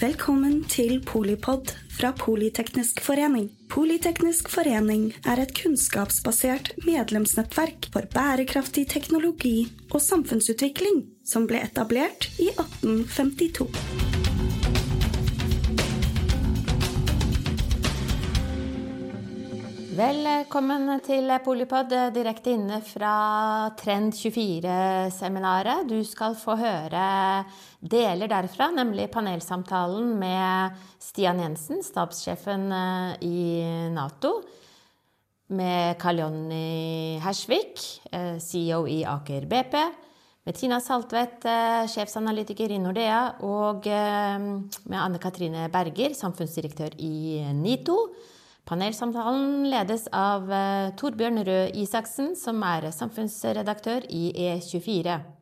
Velkommen til Polipod fra Politeknisk forening. Politeknisk forening er et kunnskapsbasert medlemsnettverk for bærekraftig teknologi og samfunnsutvikling som ble etablert i 1852. Velkommen til Polipod direkte inne fra Trend24-seminaret. Du skal få høre deler derfra, nemlig panelsamtalen med Stian Jensen, stabssjefen eh, i Nato. Med Karl Jonny Hersvik, eh, CEO i Aker BP. Med Tina Saltvedt, eh, sjefsanalytiker i Nordea. Og med Anne Katrine Berger, samfunnsdirektør i NITO. Panelsamtalen ledes av Torbjørn Røe Isaksen, som er samfunnsredaktør i E24.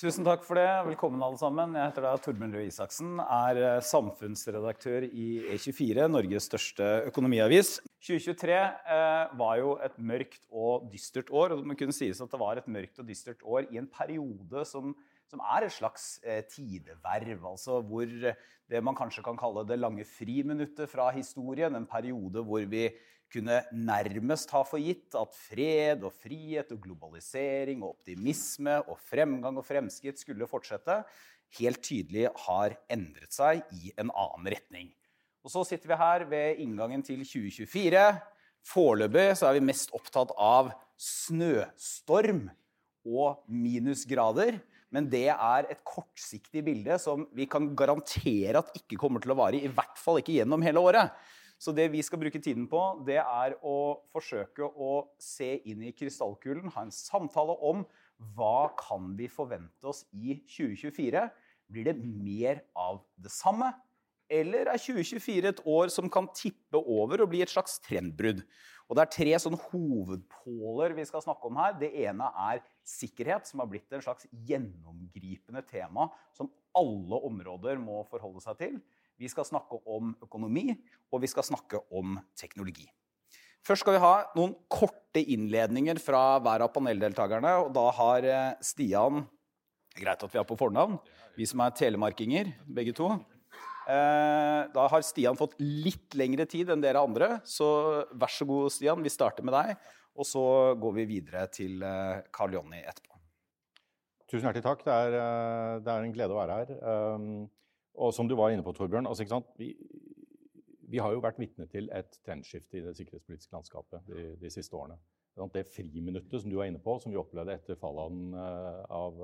Tusen takk for det. Velkommen alle sammen. Jeg heter da Torbjørn Røe Isaksen, er eh, samfunnsredaktør i E24, Norges største økonomiavis. 2023 eh, var jo et mørkt og dystert år, og det må kunne sies at det var et mørkt og dystert år i en periode som som er et slags eh, tideverv. Altså hvor det man kanskje kan kalle det lange friminuttet fra historien. En periode hvor vi kunne nærmest ha for gitt at fred og frihet og globalisering og optimisme og fremgang og fremskritt skulle fortsette, helt tydelig har endret seg i en annen retning. Og så sitter vi her ved inngangen til 2024. Foreløpig så er vi mest opptatt av snøstorm og minusgrader. Men det er et kortsiktig bilde som vi kan garantere at ikke kommer til å vare, i hvert fall ikke gjennom hele året. Så det vi skal bruke tiden på, det er å forsøke å se inn i krystallkulen, ha en samtale om hva kan vi forvente oss i 2024. Blir det mer av det samme? Eller er 2024 et år som kan tippe over og bli et slags trendbrudd? Og Det er tre sånne hovedpåler vi skal snakke om her. Det ene er sikkerhet, som har blitt en slags gjennomgripende tema som alle områder må forholde seg til. Vi skal snakke om økonomi, og vi skal snakke om teknologi. Først skal vi ha noen korte innledninger fra hver av paneldeltakerne. og Da har eh, Stian Greit at vi er på fornavn, vi som er telemarkinger, begge to. Eh, da har Stian fått litt lengre tid enn dere andre, så vær så god, Stian. Vi starter med deg, og så går vi videre til eh, Karl Jonny etterpå. Tusen hjertelig takk. Det er, det er, en glede å være her. Og som du var inne på, Torbjørn, altså, vi, vi, har jo vært vitne til et trendskifte i det sikkerhetspolitiske landskapet de, de siste årene. Det friminuttet som du var inne på, som vi opplevde etter fallet av,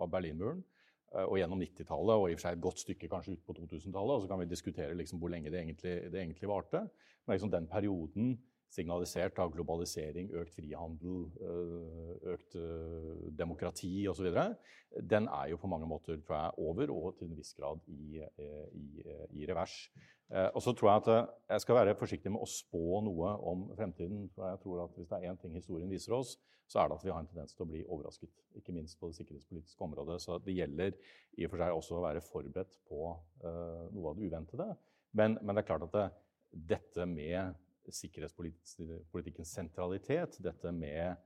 av Berlinmuren, Eh, og gjennom 90-tallet og i og for seg et godt stykke kanskje ut på 2000-tallet. Og så kan vi diskutere liksom hvor lenge det egentlig, det egentlig varte. Men liksom den perioden signalisert av globalisering, økt frihandel, eh, økt eh, demokrati osv., den er jo på mange måter tror jeg, over og til en viss grad i, i, i revers. Og så tror jeg at jeg skal være forsiktig med å spå noe om fremtiden. for jeg tror at Hvis det er én ting historien viser oss, så er det at vi har en tendens til å bli overrasket. Ikke minst på det sikkerhetspolitiske området. Så det gjelder i og for seg også å være forberedt på noe av det uventede. Men, men, det er klart at det, dette med sikkerhetspolitikkens sentralitet, dette med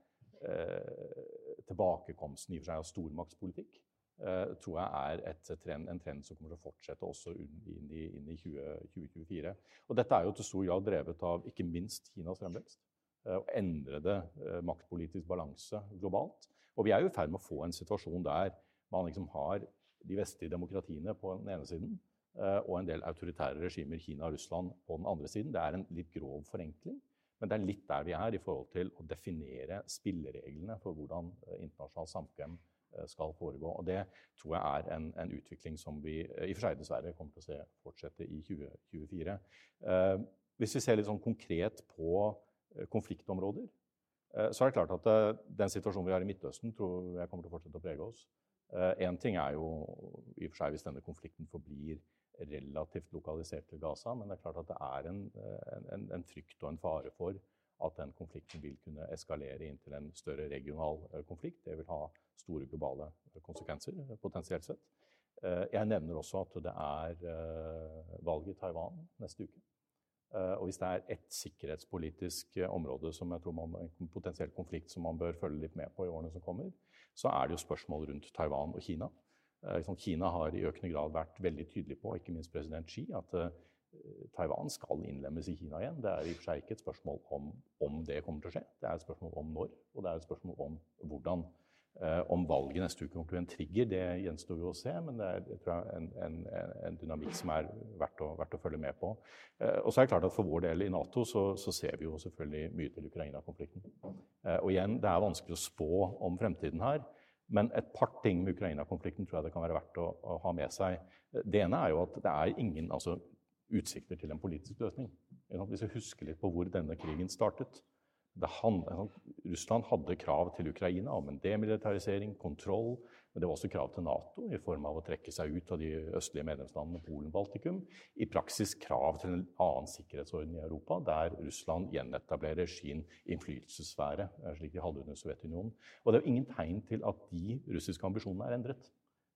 eh, tilbakekomsten i og for seg av stormaktspolitikk, eh, tror jeg er trend, en trend som kommer til å fortsette også inn i, inn i 20, 2024. Og dette er jo til stor grad drevet av ikke minst Kinas fremvekst. Eh, og endrede eh, maktpolitisk balanse globalt. Og vi er jo i ferd med å få en situasjon der man liksom har de vestlige demokratiene på den ene siden og en del autoritære regimer, Kina og Russland, på den andre siden. Det er en litt grov forenkling, men det er litt der vi er i forhold til å definere spillereglene for hvordan internasjonalt samkvem skal foregå. Og Det tror jeg er en, en utvikling som vi i og for seg dessverre kommer til å se fortsette i 2024. Hvis vi ser litt sånn konkret på Eh, konfliktområder, eh, så er det klart at eh, den situasjonen vi har i Midtøsten, tror jeg kommer til å fortsette å prege oss. Én ting er jo i og for seg hvis denne konflikten forblir relativt lokalisert til Gaza, men det er klart at det er en, en, en frykt og en fare for at den konflikten vil kunne eskalere inn til en større regional konflikt. Det vil ha store globale konsekvenser, potensielt sett. Jeg nevner også at det er valg i Taiwan neste uke. Eh, og hvis det er ett sikkerhetspolitisk eh, område som jeg tror man, en potensiell konflikt som man bør følge litt med på i årene som kommer, så er det jo spørsmål rundt Taiwan og Kina. Kina har i økende grad vært veldig tydelig på, ikke minst president Xi, at Taiwan skal innlemmes i Kina igjen. Det er i og for seg ikke et spørsmål om om det kommer til å skje, det er et spørsmål om når, og det er et spørsmål om hvordan. Eh, om valget neste uke kommer til å bli en trigger, det gjenstår jo å se, men det er jeg en, en, en, dynamikk som er verdt å, verdt å følge med på. Eh, og så er det klart at For vår del i Nato så, så ser vi jo selvfølgelig mye til Ukraina-konflikten. Eh, og igjen, Det er vanskelig å spå om fremtiden her. Men et par ting med Ukraina-konflikten tror jeg det kan være verdt å, å, ha med seg. Det ene er jo at det er ingen, altså, utsikter til en politisk løsning. Vi skal huske litt på hvor denne krigen startet. Han, Russland hadde krav til Ukraina om en demilitarisering, kontroll. Men det var også krav til Nato i form av å trekke seg ut av de østlige medlemslandene Polen Baltikum. I praksis krav til en annen sikkerhetsorden i Europa, der Russland gjenetablerer sin innflytelsessfære, eh, slik de hadde under Sovjetunionen. Og det er jo ingen tegn til at de russiske ambisjonene er endret.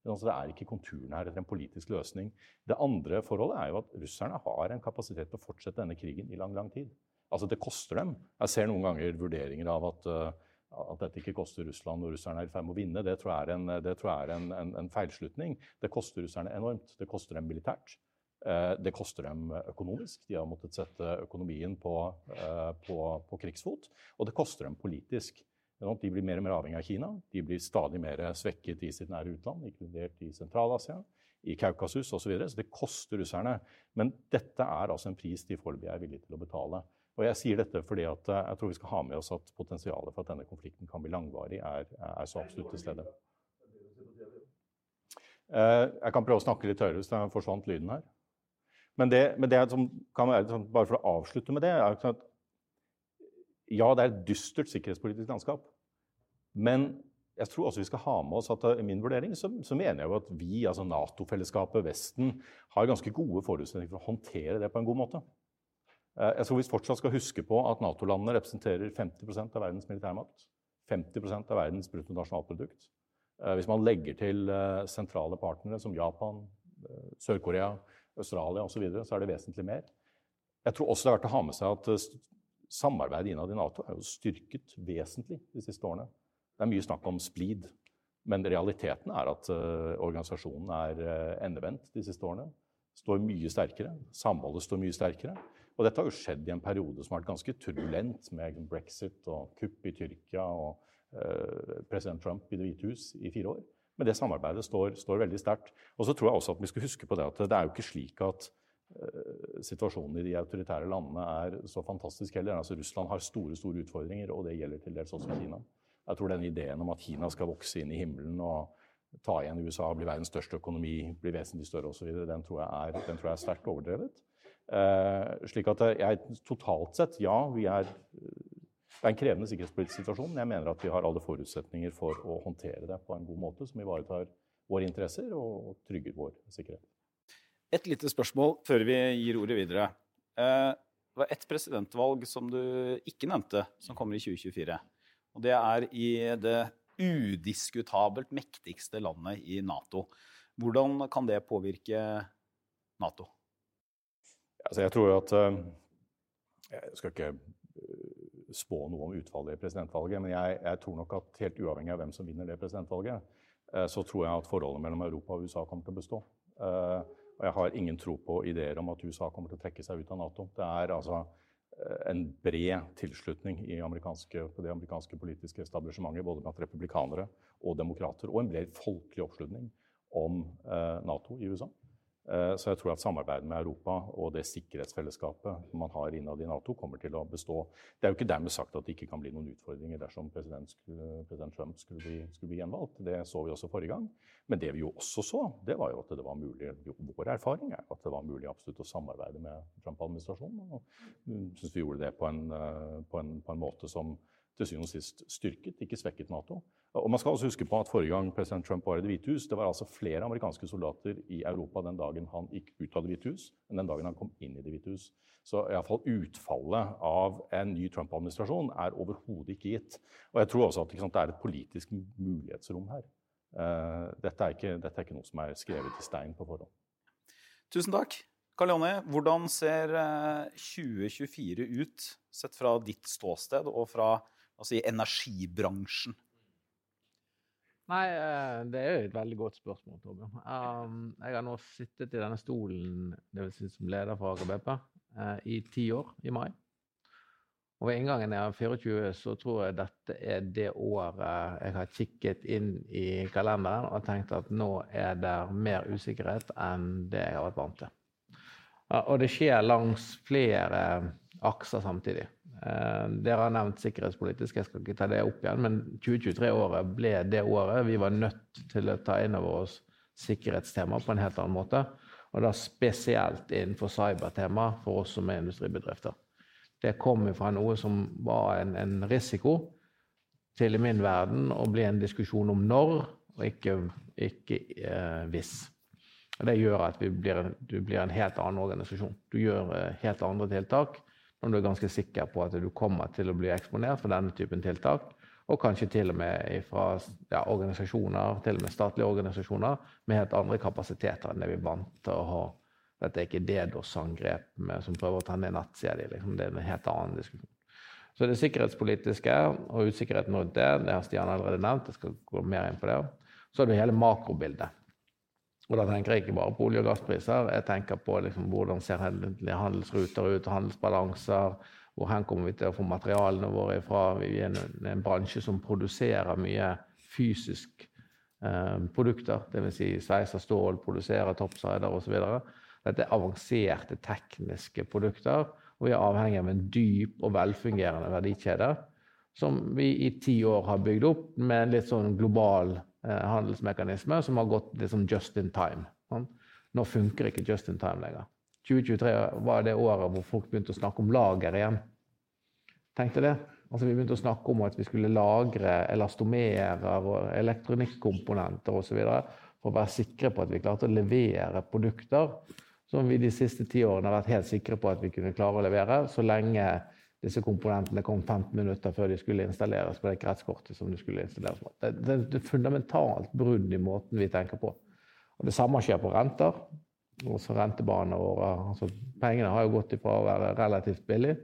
Altså, det er ikke konturene her etter en politisk løsning. Det andre forholdet er jo at russerne har en kapasitet til å fortsette denne krigen i lang, lang tid. Altså, det koster dem. Jeg ser noen ganger vurderinger av at, uh, at dette ikke koster Russland og russerne er i ferd med å vinne. Det tror jeg er, en, tror jeg er en, en, en, feilslutning. Det koster russerne enormt. Det koster dem militært. Uh, det koster dem økonomisk. De har måttet sette økonomien på, uh, på, på krigsfot. Og det koster dem politisk. De blir mer og mer avhengig av Kina. De blir stadig mer svekket i sitt nære utland, inkludert i Sentral-Asia, i Kaukasus osv. Så, videre. så det koster russerne. Men dette er altså en pris de foreløpig er villige til å betale. Og Jeg sier dette fordi at eh, jeg tror vi skal ha med oss at potensialet for at denne konflikten kan bli langvarig, er, er så absolutt til stede. Eh, jeg kan prøve å snakke litt høyere hvis det forsvant lyden her. Men det, men det som kan være, sånn, bare for å avslutte med det, er at ja, det er et dystert sikkerhetspolitisk landskap. Men jeg tror også vi skal ha med oss at i min vurdering så, så mener jeg jo at vi, altså Nato-fellesskapet, Vesten, har ganske gode forutsetninger for å håndtere det på en god måte. Eh, jeg tror vi fortsatt skal huske på at Nato-landene representerer 50% av verdens militærmakt. 50% av verdens bruttonasjonalprodukt. Eh, hvis man legger til eh, sentrale partnere som Japan, Sør-Korea, Australia osv., så, videre, så er det vesentlig mer. Jeg tror også det er verdt å ha med seg at samarbeidet innad i Nato er jo styrket vesentlig de siste årene. Det er mye snakk om splid, men realiteten er at organisasjonen er endevendt de siste årene. Står mye sterkere. Samholdet står mye sterkere. Og dette har jo skjedd i en periode som har vært ganske turbulent, med brexit og kupp i Tyrkia og eh, president Trump i Det hvite hus i fire år. Men det samarbeidet står, står veldig sterkt. Og så tror jeg også at vi skal huske på det at det er jo ikke slik at uh, situasjonen i de autoritære landene er så fantastisk heller. Altså Russland har store store utfordringer, og det gjelder til dels også Kina. Jeg tror den ideen om at Kina skal vokse inn i himmelen og ta igjen USA, bli verdens største økonomi, bli vesentlig større osv., den tror jeg er, den tror jeg er sterkt overdrevet. Uh, slik at jeg totalt sett, ja, vi er det er en krevende sikkerhetspolitisk situasjon, men jeg mener at vi har alle forutsetninger for å håndtere det på en god måte som ivaretar våre interesser og trygger vår sikkerhet. Et lite spørsmål før vi gir ordet videre. Eh, det var ett presidentvalg som du ikke nevnte, som kommer i 2024. Og det er i det udiskutabelt mektigste landet i Nato. Hvordan kan det påvirke Nato? Altså, jeg tror at uh, Jeg skal ikke uh, spå noe om utfallet i presidentvalget, men jeg, jeg, tror nok at helt uavhengig av hvem som vinner det presidentvalget, uh, så tror jeg at forholdet mellom Europa og USA kommer til å bestå. og jeg har ingen tro på ideer om at USA kommer til å trekke seg ut av Nato. Det er altså en bred tilslutning amerikanske, på det amerikanske politiske establishementet, både blant republikanere og demokrater, og en bred folkelig oppslutning om Nato i USA. Eh, så jeg tror at samarbeidet med Europa og det sikkerhetsfellesskapet man har innad i Nato, kommer til å bestå. Det er jo ikke dermed sagt at det ikke kan bli noen utfordringer dersom president, president Trump skulle bli, skulle bli, gjenvalgt. Det så vi også forrige gang. Men det vi jo også så, det var jo at det var mulig Vår erfaring er at det var mulig absolutt å samarbeide med Trump-administrasjonen. Og syns vi gjorde det på en, eh, på en, på en måte som til syvende og sist styrket, ikke svekket Nato. Og man skal også huske på at Forrige gang president Trump var i Det hvite hus, det var altså flere amerikanske soldater i Europa den dagen han gikk ut av Det hvite hus, enn den dagen han kom inn i Det hvite hus. Så iallfall utfallet av en ny Trump-administrasjon er overhodet ikke gitt. Og jeg tror også at sant, det er et politisk mulighetsrom her. Uh, dette, er ikke, dette, er ikke, noe som er skrevet i stein på forhånd. Tusen takk. Karl Jonny, hvordan ser 2024 eh, ut, sett fra ditt ståsted og fra altså, i energibransjen? Nei, eh, det er jo et veldig godt spørsmål, Torbjørn. Um, jeg har nå sittet i denne stolen det si som leder for Aker BP uh, i ti år, i mai. Og ved inngangen jeg er 24, så tror jeg dette er det året jeg har kikket inn i kalenderen og tenkt at nå er det mer usikkerhet enn det jeg har vært vant til. Og det skjer langs flere akser samtidig. Eh, dere har nevnt sikkerhetspolitisk, jeg skal ikke ta det opp igjen, men 2023-året ble det året vi var nødt til å ta inn over oss sikkerhetstema på en helt annen måte. Og da spesielt innenfor cybertema for oss som er industribedrifter. Det kom fra noe som var en, en, risiko, til i min verden å bli en diskusjon om når, og ikke, ikke eh, hvis. Og Det gjør at blir, du blir en helt annen organisasjon. Du gjør eh, helt andre tiltak når du er ganske sikker på at du kommer til å bli eksponert for denne typen tiltak. Og kanskje til og med fra ja, organisasjoner, til og med statlige organisasjoner med helt andre kapasiteter enn det vi er vant til å ha dette er ikke DDoS-angrep som prøver å ta ned di. Liksom. Det er en helt annen diskusjon. Så det sikkerhetspolitiske og usikkerheten rundt det, det har Stian allerede nevnt. Jeg skal gå mer inn på det. Så er det hele makrobildet. Og da tenker jeg ikke bare på olje- og gasspriser. Jeg tenker på liksom, hvordan ser handelsruter ut, handelsbalanser. Hvor hen kommer vi til å få materialene våre ifra? Vi er en, en bransje som produserer mye fysisk eh, produkter. Dvs. Si sveiser stål, produserer toppsider osv. Dette er avanserte tekniske produkter, og vi er avhengig av en dyp og velfungerende verdikjede som vi i ti år har bygd opp med en litt sånn global eh, handelsmekanisme som har gått sånn just in time. Nå funker ikke just in time lenger. 2023 var det året hvor folk begynte å snakke om lager igjen. Tenkte det. Altså, vi begynte å snakke om at vi skulle lagre elastomerer og elektronikkomponenter osv. for å være sikre på at vi klarte å levere produkter som vi de siste ti årene har vært helt sikre på at vi kunne klare å levere, så lenge disse komponentene kom 15 minutter før de skulle installeres på det kretskortet som de skulle installeres på. Det, det, det er fundamentalt brudd i måten vi tenker på. Og Det samme skjer på renter. Også rentebanene våre. Altså, pengene har jo gått ifra å være relativt billig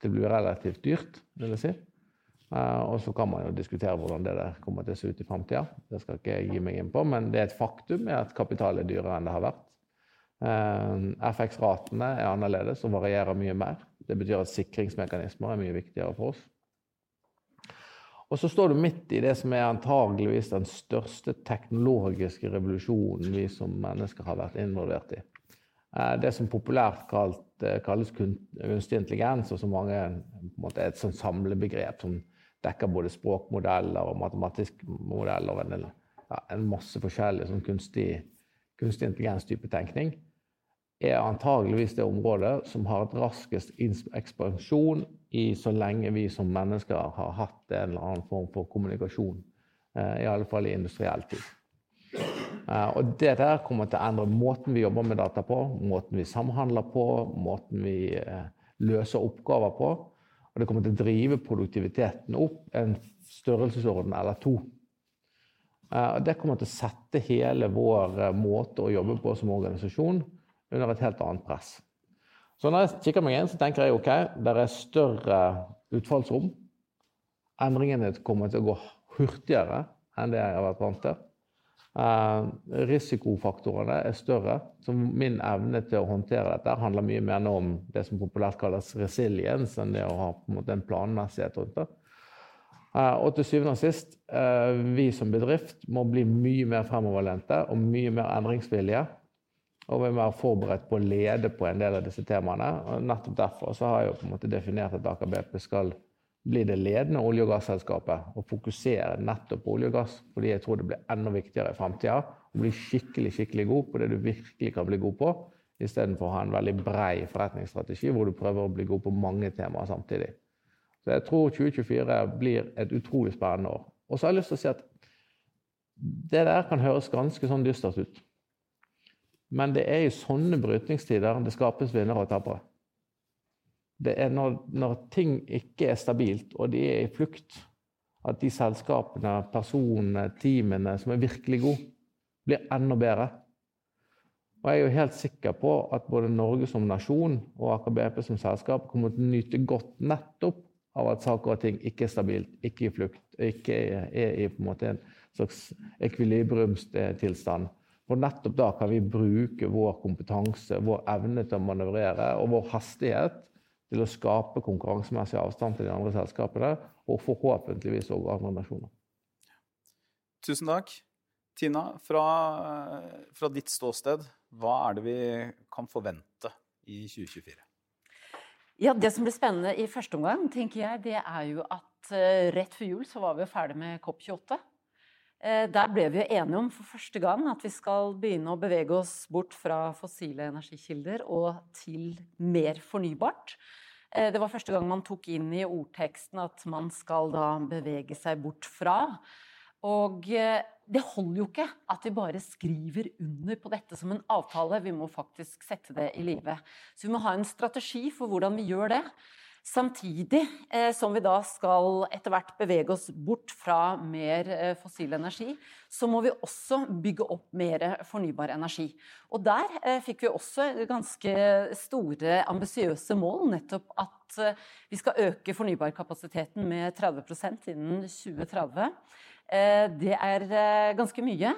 til å bli relativt dyrt, vil jeg si. Uh, og så kan man jo diskutere hvordan det der kommer til å se ut i framtida. Det skal ikke jeg gi meg inn på, men det er et faktum at kapital er dyrere enn det har vært. Eh, FX-ratene er annerledes og varierer mye mer. Det betyr at sikringsmekanismer er mye viktigere for oss. Og så står du midt i det som er antageligvis den største teknologiske revolusjonen vi som mennesker har vært involvert i. Eh, det som populært kalt, eh, kalles kunstig intelligens, og som mange er et sånn samlebegrep som dekker både språkmodeller og matematiske modeller og en, ja, en masse forskjellig sånn kunstig, kunstig intelligens-type tenkning er antageligvis det området som har et raskest ekspansjon i så lenge vi som mennesker har hatt en eller annen form for kommunikasjon. Eh, I alle fall i industriell tid. Eh, og det der kommer til å endre måten vi jobber med data på, måten vi samhandler på, måten vi eh, løser oppgaver på. Og det kommer til å drive produktiviteten opp en størrelsesorden eller to. Det kommer til å sette hele vår måte å jobbe på som organisasjon under et helt annet press. Så når jeg kikker meg inn, så tenker jeg ok, det er større utfallsrom. Endringene kommer til å gå hurtigere enn det jeg har vært vant til. Eh, risikofaktorene er større, så min evne til å håndtere dette handler mye mer nå om det som populært kalles resiliens, enn det å ha en, en planmessighet rundt det. Eh, og til syvende og sist, eh, vi som bedrift må bli mye mer fremoverlente og mye mer endringsvillige og være forberedt på å lede på en del av disse temaene. og Nettopp derfor har jeg jo på en måte definert at Aker BP skal bli det ledende olje- og gasselskapet og fokusere nettopp på olje og gass, fordi jeg tror det blir enda viktigere i framtida å bli skikkelig skikkelig god på det du virkelig kan bli god på, istedenfor å ha en veldig brei forretningsstrategi hvor du prøver å bli god på mange temaer samtidig. Så jeg tror 2024 blir et utrolig spennende år. Og så har jeg lyst til å si at det der kan høres ganske sånn dystert ut. Men det er i sånne brytningstider det skapes vinnere og tapere. Det er når, når, ting ikke er stabilt, og de er i flukt, at de selskapene, personene, teamene som er virkelig gode, blir enda bedre. Og jeg er jo helt sikker på at både Norge som nasjon og Aker BP som selskap kommer til å nyte godt nettopp av at saker og ting ikke er stabilt, ikke i flukt, ikke er i en en slags ekvilibriumstilstand. For nettopp da kan vi bruke vår kompetanse, vår evne til å manøvrere og vår hastighet til å skape konkurransemessig avstand til de andre selskapene, og forhåpentligvis også andre nasjoner. Tusen takk. Tina, fra, fra ditt ståsted, hva er det vi kan forvente i 2024? Ja, Det som blir spennende i første omgang, tenker jeg, det er jo at uh, rett før jul så var vi jo ferdig med COP28. Uh, der ble vi enige om for første gang at vi skal begynne å bevege oss bort fra fossile energikilder og til mer fornybart. Uh, det var første gang man tok inn i ordteksten at man skal da bevege seg bort fra. Og det holder jo ikke at vi bare skriver under på dette som en avtale. Vi må faktisk sette det i live. Så vi må ha en strategi for hvordan vi gjør det. Samtidig eh, som vi da skal etter hvert bevege oss bort fra mer eh, fossil energi, så må vi også bygge opp mer fornybar energi. Og der eh, fikk vi også ganske store, ambisiøse mål. Nettopp at vi skal øke fornybarkapasiteten med 30 innen 2030. Eh, det er ganske mye,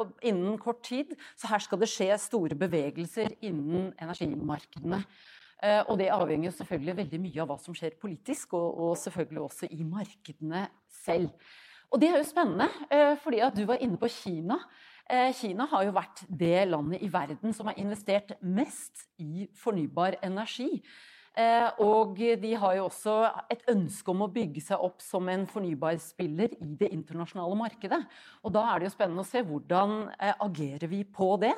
og innen kort tid. Så her skal det skje store bevegelser innen energimarkedene. Og det avhenger selvfølgelig veldig mye av hva som skjer politisk, og, selvfølgelig også i markedene selv. Og det er jo spennende, fordi at du var inne på Kina. Kina har jo vært det landet i verden som har investert mest i fornybar energi. Eh, og de har jo også et ønske om å bygge seg opp som en fornybarspiller i det internasjonale markedet. Og da er det jo spennende å se hvordan eh, agerer vi på det.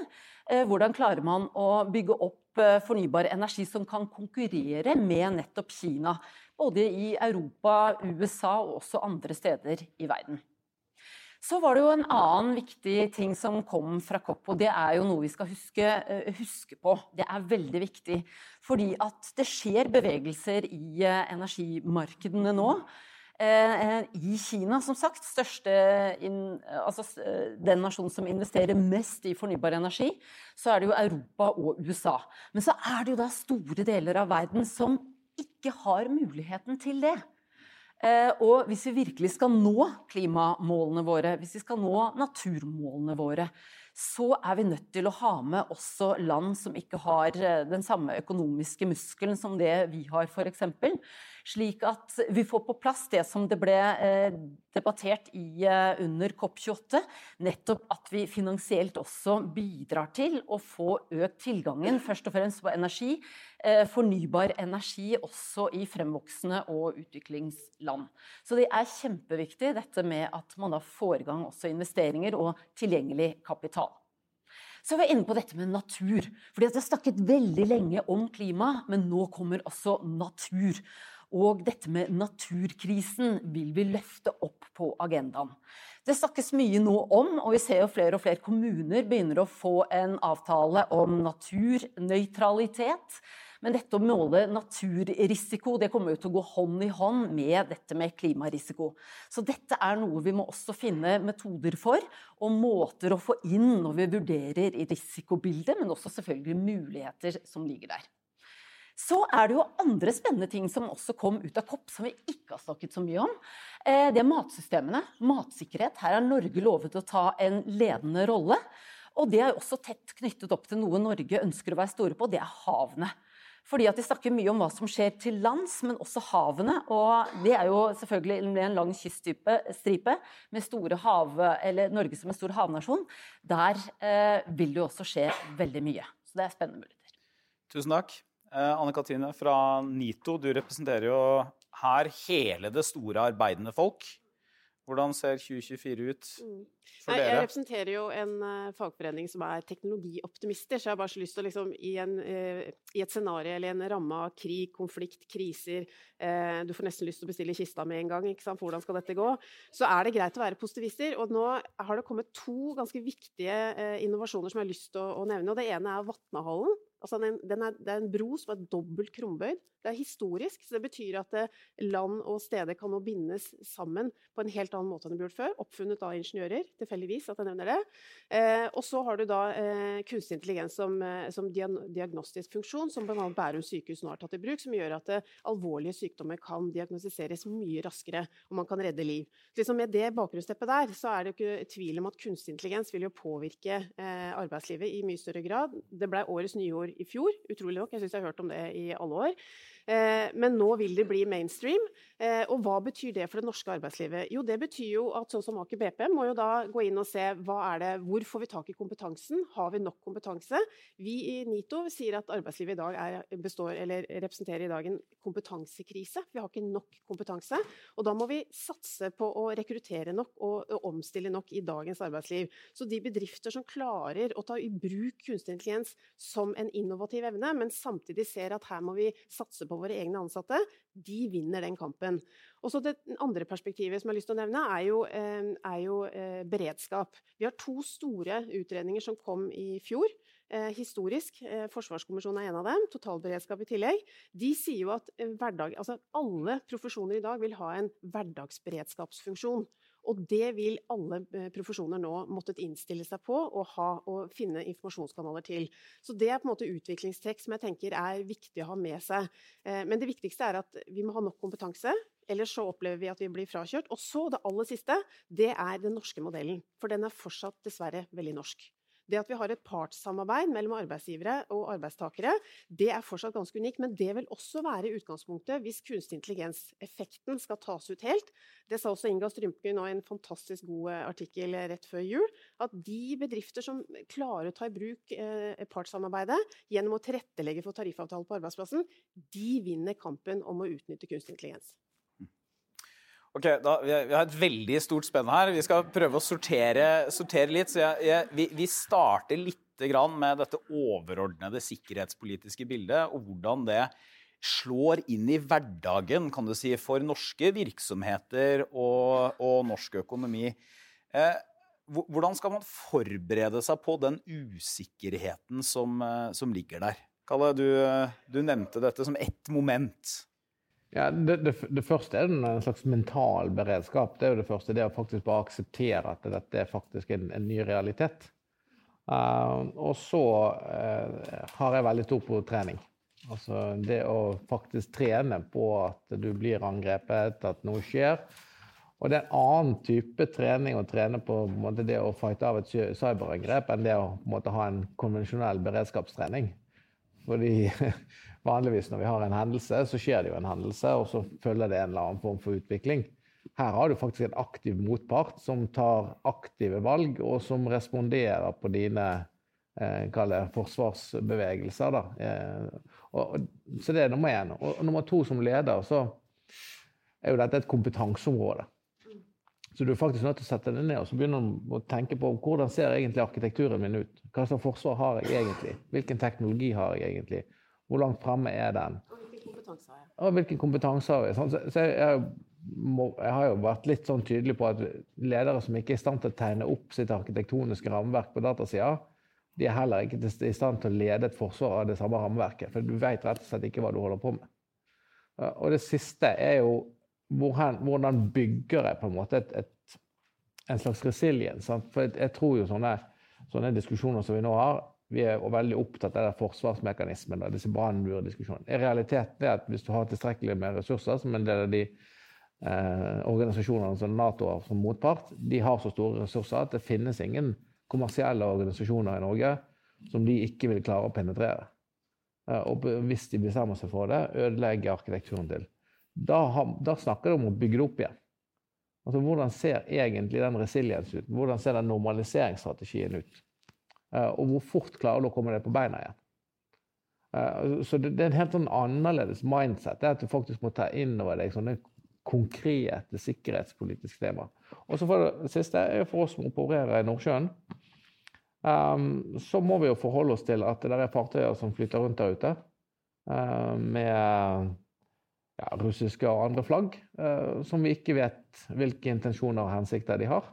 Eh, hvordan klarer man å bygge opp fornybar energi som kan konkurrere med nettopp Kina. Både i Europa, USA og også andre steder i verden. Så var det jo en annen viktig ting som kom fra COP, og det er jo noe vi skal huske, eh, huske på. Det er veldig viktig. Fordi at det skjer bevegelser i eh, energimarkedene nå. Eh, I Kina, som sagt, største altså den nasjonen som investerer mest i fornybar energi, så er det jo Europa og USA. Men så er det jo da store deler av verden som ikke har muligheten til det. Eh, og hvis vi virkelig skal nå klimamålene våre, hvis vi skal nå naturmålene våre, så er vi nødt til å ha med også land som ikke har eh, den samme økonomiske muskelen som det vi har, f.eks. Slik at vi får på plass det som det ble eh, debattert i under COP28. Nettopp at vi finansielt også bidrar til å få økt tilgangen, først og fremst på energi, Eh, fornybar energi også i fremvoksende og utviklingsland. Så det er kjempeviktig dette med at man da får i gang også investeringer og tilgjengelig kapital. Så er vi inne på dette med natur. fordi at Vi har snakket veldig lenge om klima, men nå kommer også natur. Og dette med naturkrisen vil vi løfte opp på agendaen. Det snakkes mye nå om, og vi ser jo flere og flere kommuner begynner å få en avtale om naturnøytralitet. Men dette å måle naturrisiko det kommer jo til å gå hånd i hånd med dette med klimarisiko. Så dette er noe vi må også finne metoder for, og måter å få inn når vi vurderer risikobildet, men også selvfølgelig muligheter som ligger der. Så er det jo andre spennende ting som også kom ut av kopp, som vi ikke har snakket så mye om. Eh, det er matsystemene. Matsikkerhet. Her har Norge lovet å ta en ledende rolle. Og det er jo også tett knyttet opp til noe Norge ønsker å være store på, det er havene. Fordi at De snakker mye om hva som skjer til lands, men også havene. og Det er jo selvfølgelig en lang kyststripe med store hav, eller Norge som en stor havnasjon. Der eh, vil det jo også skje veldig mye. Så det er spennende muligheter. Tusen takk. Eh, Anne Katrine fra NITO, du representerer jo her hele det store arbeidende folk. Hvordan ser 2024 ut mm. for dere? Jeg representerer jo en uh, fagforening som er teknologioptimister, så jeg har bare så lyst til å liksom, i, en, uh, i, et scenario eller en ramme av krig, konflikt, kriser uh, Du får nesten lyst til å bestille kista med en gang, ikke sant? for hvordan skal dette gå? Så er det greit å være positivister. Og nå har det kommet to ganske viktige innovasjoner som jeg har lyst til å, å nevne. og Det ene er Vatnahallen Altså den, den er, det er en bro som er dobbelt krumbøyd. Det er historisk, så det betyr at eh, land og steder kan nå bindes sammen på en helt annen måte enn det ble gjort før. Oppfunnet av ingeniører, tilfeldigvis at jeg nevner det. Eh, og så har du da eh, kunstig intelligens som, eh, som diagnostisk funksjon, som bl.a. Bærum sykehus nå har tatt i bruk, som gjør at eh, alvorlige sykdommer kan diagnostiseres mye raskere, og man kan redde liv. Liksom med det bakgrunnsteppet der, så er det ikke tvil om at kunstig intelligens vil jo påvirke eh, arbeidslivet i mye større grad. Det ble årets nyord i fjor, utrolig nok. Jeg syns jeg har hørt om det i alle år. Eh, men nå vil det bli mainstream. Eh, og hva betyr det for det norske arbeidslivet? Jo, det betyr jo at sånn som Aker BP må jo da gå inn og se hva er det, hvor får vi tak i kompetansen? Har vi nok kompetanse? Vi i NITO sier at arbeidslivet i dag er, består, eller representerer i dag en kompetansekrise. Vi har ikke nok kompetanse. Og da må vi satse på å rekruttere nok og, og omstille nok i dagens arbeidsliv. Så de bedrifter som klarer å ta i bruk kunstig intelligens som en innovativ evne, men samtidig ser at her må vi satse på på våre egne ansatte, de vinner den kampen. Og så Det andre perspektivet som jeg har lyst til å nevne, er jo, eh, er jo eh, beredskap. Vi har to store utredninger som kom i fjor. Eh, historisk. Forsvarskommisjonen er en av dem. Totalberedskap i tillegg. De sier jo at hverdag, altså alle profesjoner i dag vil ha en hverdagsberedskapsfunksjon. Og det vil alle eh, profesjoner nå måttet innstille seg på og, ha, og finne informasjonskanaler til. Så det er på en måte utviklingstrekk som jeg tenker er viktig å ha med seg. Eh, men det viktigste er at vi må ha nok kompetanse. Ellers så opplever vi at vi blir frakjørt. Og så det aller siste, det er den norske modellen. For den er fortsatt dessverre veldig norsk. Det at vi har et partssamarbeid mellom arbeidsgivere og arbeidstakere, det er fortsatt ganske unikt. Men det vil også være utgangspunktet hvis kunstig intelligens-effekten skal tas ut helt. Det sa også Inga Strymke nå i en fantastisk god eh, artikkel rett før jul. At de bedrifter som klarer å ta i bruk eh, partssamarbeidet gjennom å tilrettelegge for tariffavtale på arbeidsplassen, de vinner kampen om å utnytte kunstig intelligens. Ok, da, vi, har et veldig stort spenn her. Vi skal prøve å sortere, sortere litt. så jeg, jeg, vi, vi, starter litt med dette overordnede sikkerhetspolitiske bildet, og hvordan det slår inn i hverdagen kan du si, for norske virksomheter og, og norsk økonomi. Eh, hvordan skal man forberede seg på den usikkerheten som, eh, som ligger der? Kalle, du, du nevnte dette som ett moment. Ja, det, det, det, første er en slags mental beredskap. Det er jo det første, det å faktisk bare akseptere at dette er faktisk en, en ny realitet. Uh, og så uh, har jeg veldig tro på trening. Altså det å faktisk trene på at du blir angrepet, at noe skjer. Og det er en annen type trening å trene på, på måte, det å fighte av et cyberangrep enn det å måte, ha en konvensjonell beredskapstrening. Fordi Vanligvis når vi har en hendelse, så skjer det jo en hendelse, og så følger det en eller annen form for utvikling. Her har du faktisk en aktiv motpart som tar aktive valg, og som responderer på dine eh, forsvarsbevegelser. Eh, og, så det er nummer én. Og, og nummer to, som leder, så er jo dette et kompetanseområde. Så du er faktisk nødt til å sette deg ned og så begynne å tenke på hvordan ser egentlig arkitekturen min ut. Hva slags forsvar har jeg egentlig? Hvilken teknologi har jeg egentlig? Hvor langt fremme er den? Og hvilken kompetanse har jeg? Og hvilken kompetanse har jeg? Sånn, så jeg, må, jeg, har jo vært litt sånn tydelig på at ledere som ikke er i stand til å tegne opp sitt arkitektoniske rammeverk på datasida, de er heller ikke i stand til å lede et forsvar av det samme rammeverket. For du vet rett og slett ikke hva du holder på med. Og det siste er jo hvordan bygger jeg på en måte et, et, en slags resiliens? For jeg, jeg tror jo sånne, sånne diskusjoner som vi nå har, vi er veldig opptatt av forsvarsmekanismen og disse brannmurdiskusjonene. Realiteten er at hvis du har tilstrekkelig med ressurser, som en del av de eh, organisasjonene som Nato har som motpart, de har så store ressurser at det finnes ingen kommersielle organisasjoner i Norge som de ikke vil klare å penetrere. Eh, og hvis de bestemmer seg for det, ødelegger arkitekturen til. Da, da snakker du om å bygge det opp igjen. Altså, Hvordan ser egentlig den resiliens ut? Hvordan ser den normaliseringsstrategien ut? Eh, og hvor fort klarer du å komme deg på beina igjen? Eh, så det, er en helt sånn annerledes mindset. Det er at du faktisk må ta inn over deg sånne konkrete sikkerhetspolitiske temaer. Og så for det siste, er for oss som opererer i Nordsjøen, um, så må vi jo forholde oss til at det er fartøyer som flyter rundt der ute uh, med ja, russiske og andre flagg, uh, som vi ikke vet hvilke intensjoner og hensikter de har.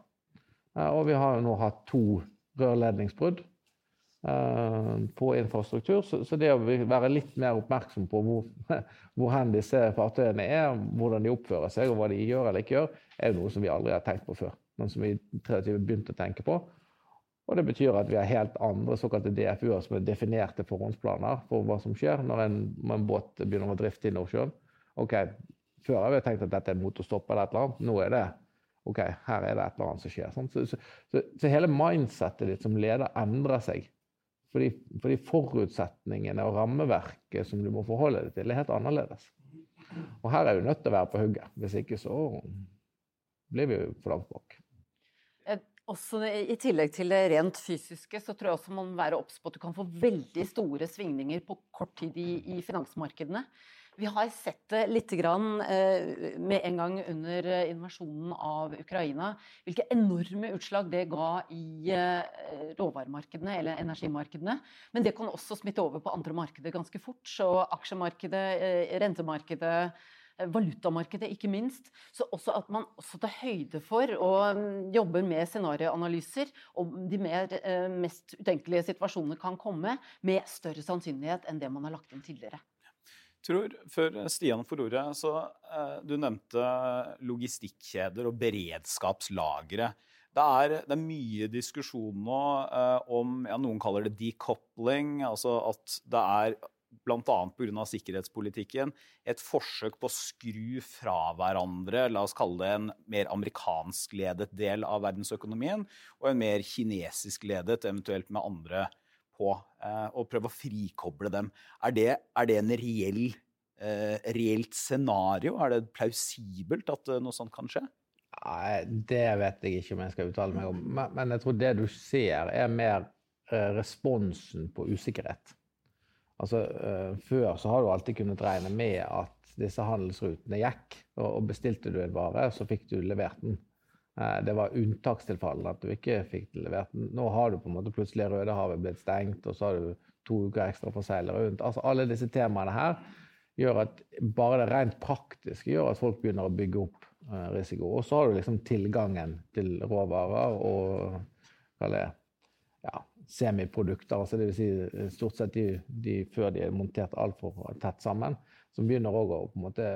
Uh, og vi har jo nå hatt to rørledningsbrudd på infrastruktur. Så, det å være litt mer oppmerksom på hvor, hvor hen disse fartøyene er, hvordan de oppfører seg og hva de gjør eller ikke gjør, er jo noe som vi aldri har tenkt på før. Men som vi har begynte å tenke på. Og det betyr at vi har helt andre såkalte DFU-er som er definerte forhåndsplaner for hva som skjer når en, en båt begynner å drifte i Nordsjøen. Ok, Før har vi tenkt at dette er motorstopp eller et eller annet. Nå er det ok, her er det et eller annet som skjer. Så, så, så, så, hele mindsettet ditt som leder endrer seg. Fordi, fordi, forutsetningene og rammeverket som du må forholde deg til, er helt annerledes. Og her er du nødt til å være på hugget. Hvis ikke så blir vi for langt bak. Også I tillegg til det rent fysiske, så tror jeg også man må være obs på at du kan få veldig store svingninger på kort tid i, i finansmarkedene. Vi har sett det litt grann, eh, med en gang under eh, invasjonen av Ukraina, hvilke enorme utslag det ga i eh, råvaremarkedene eller energimarkedene. Men det kan også smitte over på andre markeder ganske fort. Så aksjemarkedet, rentemarkedet valutamarkedet, ikke minst. Så også at man også tar høyde for og mm, jobber med scenarioanalyser om de mer, mest utenkelige situasjonene kan komme, med større sannsynlighet enn det man har lagt inn tidligere. Tror, Før Stian får ordet, så eh, Du nevnte logistikkjeder og beredskapslagre. Det er, det er, mye diskusjon nå eh, om ja, Noen kaller det decoupling. Altså at det er bl.a. pga. sikkerhetspolitikken, et forsøk på å skru fra hverandre, la oss kalle det en mer amerikanskledet del av verdensøkonomien, og en mer kinesiskledet, eventuelt med andre på, eh, og prøve å frikoble dem. Er det, er det en reell, eh, reelt scenario? Er det plausibelt at eh, noe sånt kan skje? Nei, det vet jeg ikke om jeg skal uttale meg om. Men, men jeg tror det du ser, er mer responsen på usikkerhet. Altså, før så har du alltid kunnet regne med at disse handelsrutene gikk. Og bestilte du en vare, så fikk du levert den. Uh, det var unntakstilfellene at du ikke fikk levert den. Nå har du på en måte plutselig Rødehavet blitt stengt, og så har du to uker ekstra for å rundt. Altså, alle disse temaene her gjør at bare det rent praktiske gjør at folk begynner å bygge opp uh, risiko. Og så har du liksom tilgangen til råvarer og hva det er, ja, semiprodukter, altså dvs. Si eh, stort sett de, de, før de er montert altfor tett sammen, som begynner òg å på en måte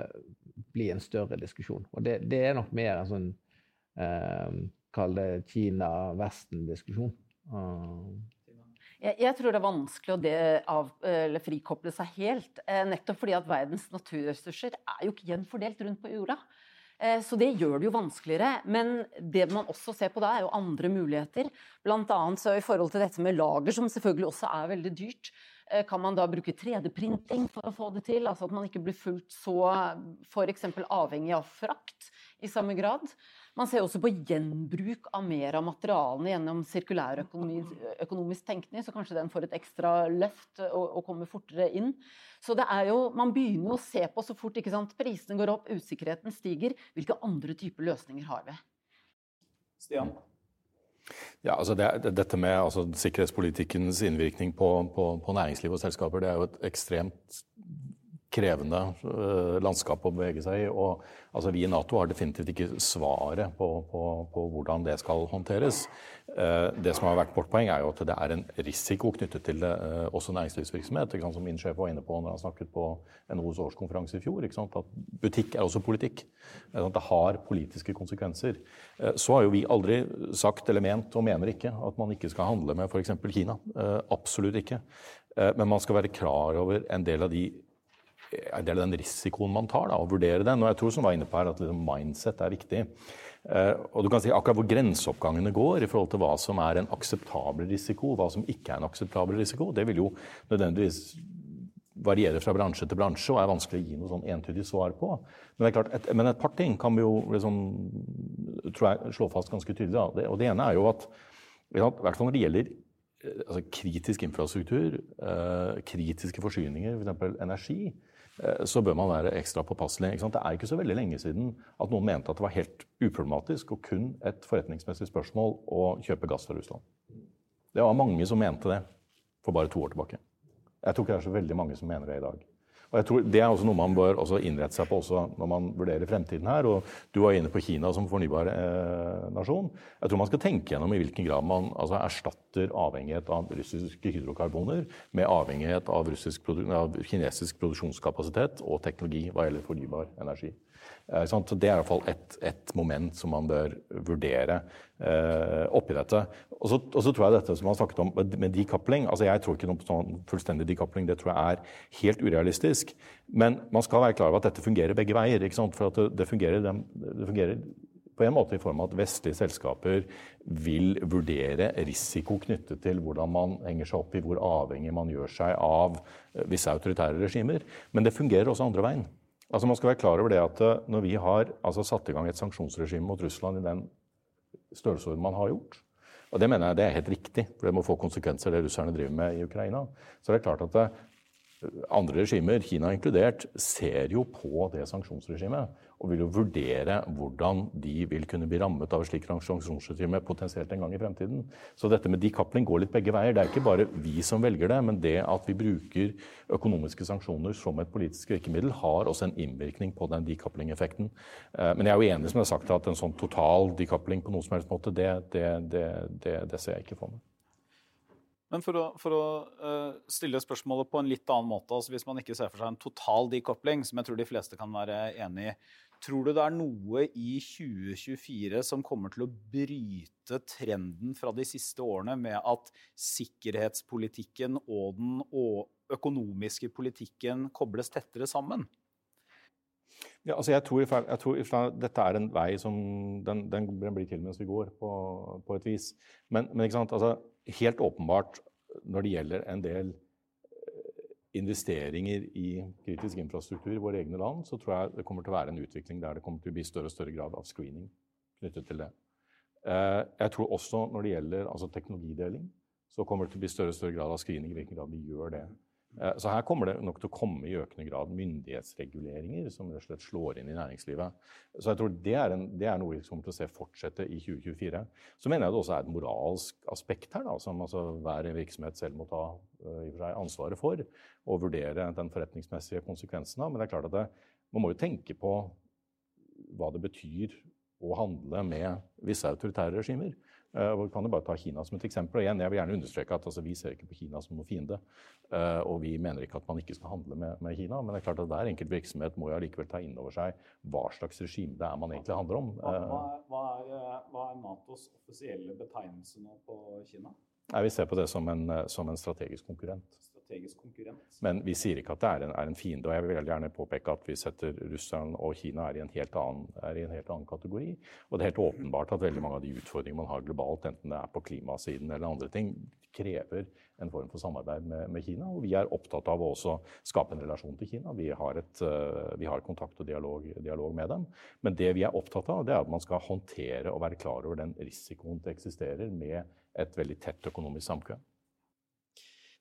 bli en større diskusjon. Og det, det er nok mer en sånn eh, Kall det Kina-Vesten-diskusjon. Uh. Jeg, jeg, tror det er vanskelig å det av, frikoble seg helt. Eh, nettopp fordi at verdens naturressurser er jo ikke gjenfordelt rundt på jorda. Eh, så det gjør det jo vanskeligere. Men det man også ser på da, er jo andre muligheter. Blant annet så i forhold til dette med lager, som selvfølgelig også er veldig dyrt, eh, kan man da bruke 3D-printing for å få det til? Altså at man ikke blir fullt så f.eks. avhengig av frakt i samme grad. Man ser også på gjenbruk av mer av materialene gjennom sirkulærøkonomisk tenkning, så kanskje den får et ekstra løft og, og kommer fortere inn. Så det er jo, Man begynner å se på så fort ikke sant, prisene går opp, usikkerheten stiger, hvilke andre typer løsninger har vi? Stian? Ja, altså det, Dette med altså, sikkerhetspolitikkens innvirkning på, på, på næringsliv og selskaper det er jo et ekstremt krevende uh, landskap å bevege seg i. Og altså, vi i Nato har definitivt ikke svaret på, på, på hvordan det skal håndteres. Uh, det som har vært vårt poeng, er jo at det er en risiko knyttet til også næringslivsvirksomhet. også næringslivsvirksomhet. Som min sjef var inne på når han snakket på NHOs årskonferanse i fjor. At butikk er også politikk. Det har politiske konsekvenser. Så har jo vi aldri sagt eller ment, og mener ikke, at man ikke skal handle med f.eks. Kina. Absolutt ikke. Men man skal være klar over en del av de en del av den risikoen man tar, da, og vurdere den. Og jeg tror som var inne på her, at liksom mindset er viktig. Uh, og du kan si Akkurat hvor grenseoppgangene går i forhold til hva som er en akseptabel risiko, hva som ikke er en akseptabel risiko, det vil jo nødvendigvis variere fra bransje til bransje og er vanskelig å gi noe sånn entydig svar på. Men, klart, et, men et par ting kan vi jo liksom, tror jeg, slå fast ganske tydelig. Da. Det, og det ene er jo at i hvert fall når det gjelder eh, altså, kritisk infrastruktur, uh, kritiske forsyninger, f.eks. energi, Eh, så bør man være ekstra påpasselig. Det er ikke så veldig lenge siden at noen mente at det var helt uproblematisk og kun et forretningsmessig spørsmål å kjøpe gass fra Russland. Det var mange som mente det for bare to år tilbake. Jeg tror ikke det er så veldig mange som mener det i dag. Og jeg tror Det er også noe man bør innrette seg på når man vurderer fremtiden her. og Du var inne på Kina som fornybar eh, nasjon. Jeg tror man skal tenke gjennom i hvilken grad man altså, erstatter avhengighet av russiske hydrokarboner med avhengighet av, av kinesisk produksjonskapasitet og teknologi hva gjelder fornybar energi. Eh, så Det er i hvert fall ett et moment som man bør vurdere eh, oppi dette. Og så, og så, tror jeg dette som man snakket om med decoupling altså Jeg tror ikke noe sånn fullstendig decoupling. Det tror jeg er helt urealistisk. Men man skal være klar over at dette fungerer begge veier. For det, det, fungerer, det fungerer på en måte i form av at vestlige selskaper vil vurdere risiko knyttet til hvordan man henger seg opp i hvor avhengig man gjør seg av visse autoritære regimer. Men det fungerer også andre veien. Altså Man skal være klar over det at eh, når vi har altså, satt i gang et sanksjonsregime mot Russland i den størrelsesorden man har gjort, og det mener jeg det er helt riktig, for det må få konsekvenser, det russerne driver med i Ukraina, så er det klart at eh, andre regimer, Kina inkludert, ser jo på det sanksjonsregimet og vil jo vurdere hvordan de vil kunne bli rammet av et slikt sanksjonsregime potensielt en gang i fremtiden. Så dette med decoupling går litt begge veier. Det er ikke bare vi som velger det, men det at vi bruker økonomiske sanksjoner som et politisk virkemiddel, har også en innvirkning på den decoupling-effekten. Eh, men jeg er jo enig som jeg har sagt, at en sånn total decoupling på noen som helst måte, det, det, det, det ser jeg ikke for meg. Men for å, for å uh, stille spørsmålet på en litt annen måte, altså hvis man ikke ser for seg en total dekopling, som jeg tror de fleste kan være enig i, Tror du det er noe i 2024 som kommer til å bryte trenden fra de siste årene med at sikkerhetspolitikken og den økonomiske politikken kobles tettere sammen? Ja, altså jeg tror, jeg tror Dette er en vei som den, den blir til mens vi går, på, på et vis. Men, men altså, helt åpenbart når det gjelder en del investeringer i kritisk infrastruktur i våre egne land, så tror jeg det kommer til å være en utvikling der det kommer til å bli større og større grad av screening knyttet til det. Eh, jeg tror også når det gjelder altså teknologideling, så kommer det til å bli større og større grad av screening i hvilken grad vi gjør det. Eh, så her kommer det nok til å komme i økende grad myndighetsreguleringer som rett og slett slår inn i næringslivet. Så jeg tror det er, en, det er noe vi kommer til å se fortsette i 2024. Så mener jeg det også er et moralsk aspekt her, da, som altså hver virksomhet selv må ta uh, ansvaret for. Og vurdere den forretningsmessige konsekvensen av. Men det er klart at det, man må jo tenke på hva det betyr å handle med visse autoritære regimer. Uh, vi kan jo bare ta Kina som et eksempel. Og igjen, jeg vil gjerne understreke at altså, Vi ser ikke på Kina som noen fiende. Uh, og vi mener ikke at man ikke skal handle med, med, Kina. Men det er klart at hver enkelt virksomhet må jo allikevel ta inn over seg hva slags regime det er man egentlig handler om. Hva, hva, er, hva, er, Natos offisielle betegnelse nå på Kina? Nei, Vi ser på det som en, som en strategisk konkurrent strategisk konkurrent. Men vi sier ikke at det er en, er en, fiende. og Jeg vil gjerne påpeke at vi setter Russland og Kina er i, annen, er i en helt annen kategori. Og det er helt åpenbart at veldig mange av de utfordringene man har globalt, enten det er på klimasiden eller andre ting, krever en form for samarbeid med, med Kina. Og vi er opptatt av å også skape en relasjon til Kina. Vi har, et, uh, vi har kontakt og dialog, dialog, med dem. Men det vi er opptatt av, det er at man skal håndtere og være klar over den risikoen det eksisterer med et veldig tett økonomisk samkvem.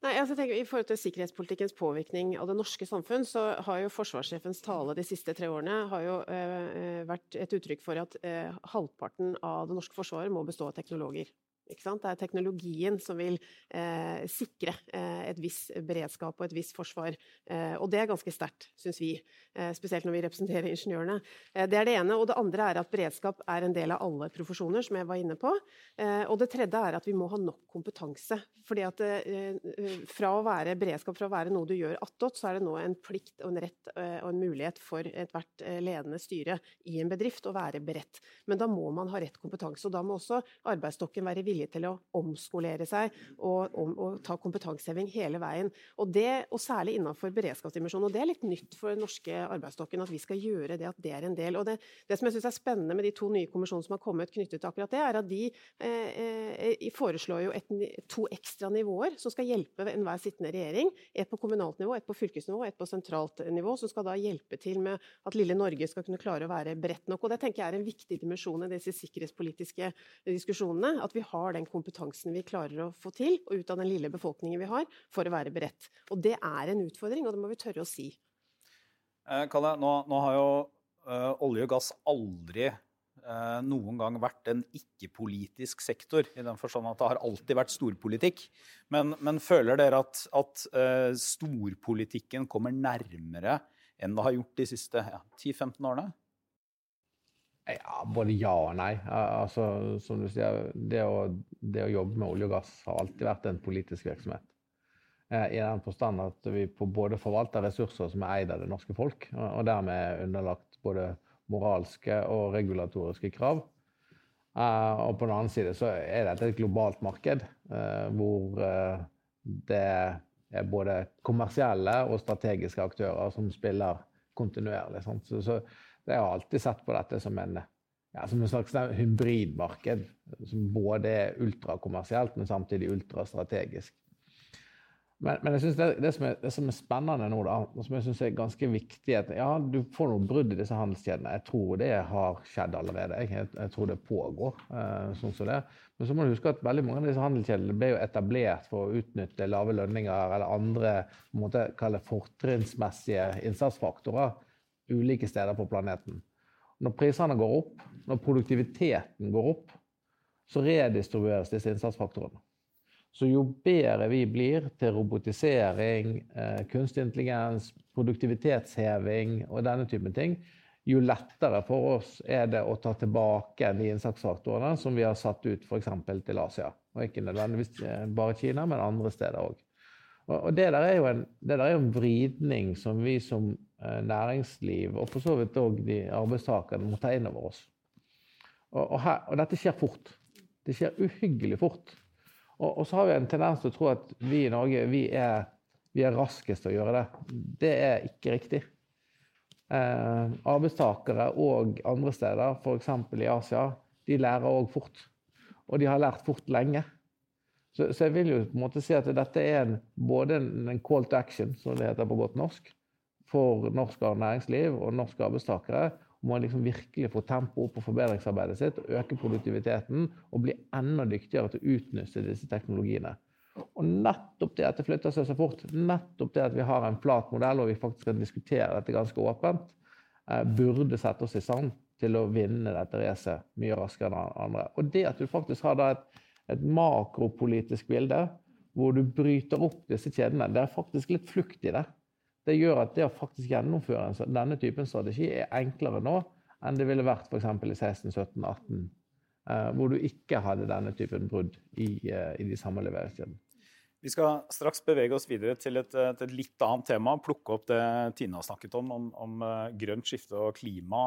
Nei, altså tenker, I forhold til sikkerhetspolitikkens påvirkning av det norske samfunn, så har jo forsvarssjefens tale de siste tre årene har jo, eh, vært et uttrykk for at eh, halvparten av det norske forsvaret må bestå av teknologer. Det er teknologien som vil eh, sikre eh, et viss beredskap og et visst forsvar. Eh, og det er ganske sterkt, syns vi. Eh, spesielt når vi representerer ingeniørene. Eh, det er det ene. Og det andre er at beredskap er en del av alle profesjoner, som jeg var inne på. Eh, og det tredje er at vi må ha nok kompetanse. Fordi at fra å være beredskap, fra å være noe du gjør attåt, så er det nå en plikt og en rett og en mulighet for ethvert ledende styre i en bedrift å være beredt. Men da må man ha rett kompetanse. Og da må også arbeidsstokken være villig vilje til å omskolere seg og, om, og ta kompetanseheving hele veien. Og, det, og særlig innenfor beredskapsdimensjonen. Og det er litt nytt for den norske arbeidsstokken at vi skal gjøre det, at det er en del. Og det, det som jeg syns er spennende med de to nye kommisjonene som har kommet knyttet til akkurat det, er at de eh, eh, foreslår jo et, to ekstra nivåer som skal hjelpe enhver sittende regjering. Et på kommunalt nivå, et på fylkesnivå, et på sentralt nivå. Som skal da hjelpe til med at lille Norge skal kunne klare å være bredt nok. Og det tenker jeg er en viktig dimensjon i disse sikkerhetspolitiske diskusjonene. At vi har har den kompetansen vi klarer å få til, og ut av den lille befolkningen vi har, for å være beredt. Og det er en utfordring, og det må vi tørre å si. Eh, Kalle, nå, nå, har jo uh, olje og gass aldri eh, noen gang vært en ikke-politisk sektor, i den forstand at det har alltid vært storpolitikk. Men, men føler dere at, at uh, storpolitikken kommer nærmere enn det har gjort de siste ja, 10-15 årene? Ja, både ja og nei. Altså, som du sier, det å, det å, jobbe med olje og gass har alltid vært en politisk virksomhet. Eh, I den forstand at vi både forvalter ressurser som er eid av det norske folk, og dermed underlagt både moralske og regulatoriske krav. Eh, og på den annen side så er dette et globalt marked eh, hvor det er både kommersielle og strategiske aktører som spiller kontinuerlig. Så jeg har alltid sett på dette som en, ja, som en slags hybridmarked. Som både er ultrakommersielt, men samtidig ultrastrategisk. Men, men jeg synes det, det, som er, det, som er, spennende nå, da, og som jeg synes er ganske viktig at ja, Du får noen brudd i disse handelskjedene. Jeg tror det har skjedd allerede. Jeg, jeg tror det pågår. Eh, sånn som det. Men så må du huske at veldig mange av disse handelskjedene ble jo etablert for å utnytte lave lønninger eller andre måte, fortrinnsmessige innsatsfaktorer ulike steder på planeten. Når prisene går opp, når produktiviteten går opp, så redistribueres disse innsatsfaktorene. Så jo bedre vi blir til robotisering, eh, kunstig intelligens, produktivitetsheving og denne typen ting, jo lettere for oss er det å ta tilbake de innsatsfaktorene som vi har satt ut f.eks. til Asia. Og ikke nødvendigvis eh, bare Kina, men andre steder òg. Og det der, er en, det der er jo en vridning som vi som næringsliv, og for så vidt òg de arbeidstakerne, må ta inn over oss. Og, og, her, og, dette skjer fort. Det skjer uhyggelig fort. Og, og, så har vi en tendens til å tro at vi i Norge vi er, vi er raskest til å gjøre det. Det er ikke riktig. Eh, arbeidstakere og andre steder, f.eks. i Asia, de lærer òg fort. Og de har lært fort lenge. Så, så, jeg vil jo på en måte si at dette er en, både en, en, call to action, som det heter på godt norsk, for norsk næringsliv og norske arbeidstakere om å liksom virkelig få tempo opp på forbedringsarbeidet sitt, øke produktiviteten og bli enda dyktigere til å utnytte disse teknologiene. Og nettopp det at det flytter seg så fort, nettopp det at vi har en flat modell og vi faktisk kan diskutere dette ganske åpent, eh, burde sette oss i stand til å vinne dette racet mye raskere enn andre. Og det at du faktisk har et et makropolitisk bilde hvor du bryter opp disse kjedene. Det er faktisk litt flukt i det. Det gjør at det å faktisk gjennomføre denne typen strategi er enklere nå enn det ville vært f.eks. i 16, 17, 18, hvor du ikke hadde denne typen brudd i, eh, i de samme leveringskjedene. Vi skal straks bevege oss videre til et, til et, litt annet tema. Plukke opp det Tine har snakket om, om, om uh, grønt skifte og klima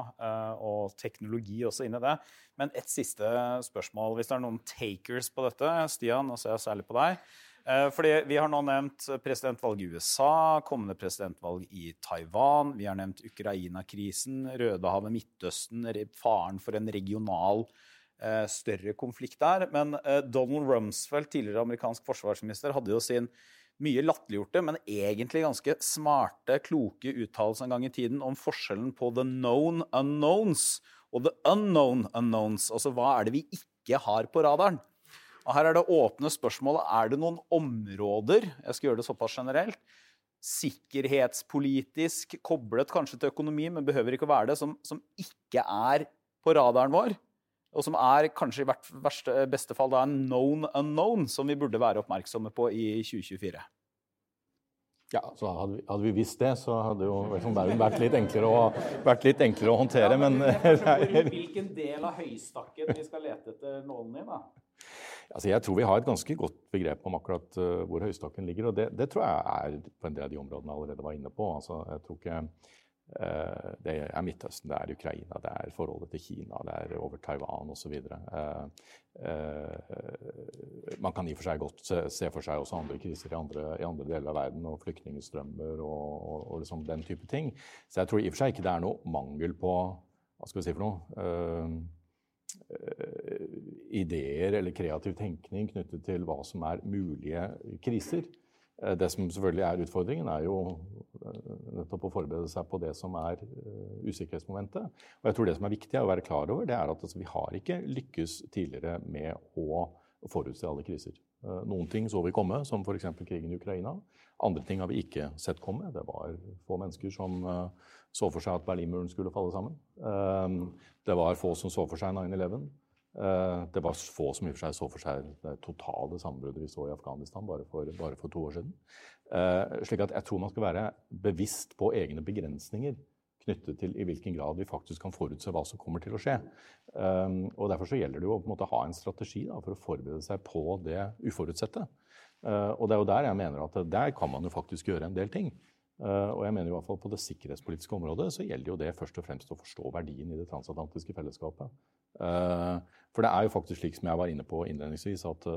og teknologi også inn i det. Men et siste spørsmål. Hvis det er noen takers på dette, Stian, nå ser jeg særlig på deg. Uh, fordi Vi har nå nevnt presidentvalg i USA, kommende presidentvalg i Taiwan. Vi har nevnt Ukraina-krisen, Rødehavet, Midtøsten, faren for en regional Eh, større konflikt der. Men eh, Donald Rumsfeld, tidligere amerikansk forsvarsminister, hadde jo sin mye latterliggjorte, men egentlig ganske smarte, kloke uttalelse en gang i tiden om forskjellen på the known unknowns og the unknown unknowns. Altså hva er det vi ikke har på radaren? Og Her er det åpne spørsmålet er det noen områder jeg skal gjøre det såpass generelt, sikkerhetspolitisk koblet kanskje til økonomi, men behøver ikke å være det, som, som ikke er på radaren vår, og som er kanskje i hvert verste, beste fall da en known unknown, som vi burde være oppmerksomme på i 2024. Ja, så hadde vi, hadde vi visst det, så hadde jo liksom verden vært litt enklere å, vært litt enklere å håndtere, ja, men, men Hvilken del av høystakken vi skal lete etter nålen i, da? Altså, jeg tror vi har et ganske godt begrep om akkurat uh, hvor høystakken ligger. og det, det, tror jeg er på en del av de områdene jeg allerede var inne på. Altså, jeg tror ikke Eh, det er Midtøsten, det er Ukraina, det er forholdet til Kina, det er over Taiwan osv. Eh, eh, man kan i og for seg godt se for seg også andre kriser i andre, i andre deler av verden, og flyktningstrømmer og, og, og liksom den type ting. Så jeg tror i og for seg ikke det er noe mangel på hva skal vi si for noe? Ideer eller kreativ tenkning knyttet til hva som er mulige kriser. Eh, det som selvfølgelig er utfordringen, er jo eh, nettopp å forberede seg på det som er usikkerhetsmomentet. Og jeg tror det som er viktig å være klar over, det er at altså, vi har ikke lykkes tidligere med å forutse alle kriser. Eh, noen ting så vi komme, som f.eks. krigen i Ukraina. Andre ting har vi ikke sett komme. Det var få mennesker som eh, så for seg at Berlinmuren skulle falle sammen. Det var få som så for seg 9-11. Det var få som i og for seg så for seg det totale sammenbruddet vi så i Afghanistan bare for, bare for to år siden. Slik at jeg tror man skal være bevisst på egne begrensninger knyttet til i hvilken grad vi faktisk kan forutse hva som kommer til å skje. Og Derfor så gjelder det jo å på en måte ha en strategi da, for å forberede seg på det uforutsette. Uh, og det er jo der jeg mener at der kan man jo faktisk gjøre en del ting. Uh, og jeg mener i hvert fall På det sikkerhetspolitiske området så gjelder jo det først og fremst å forstå verdien i det transatlantiske fellesskapet. Uh, for det er jo faktisk slik som jeg var inne på innledningsvis, at,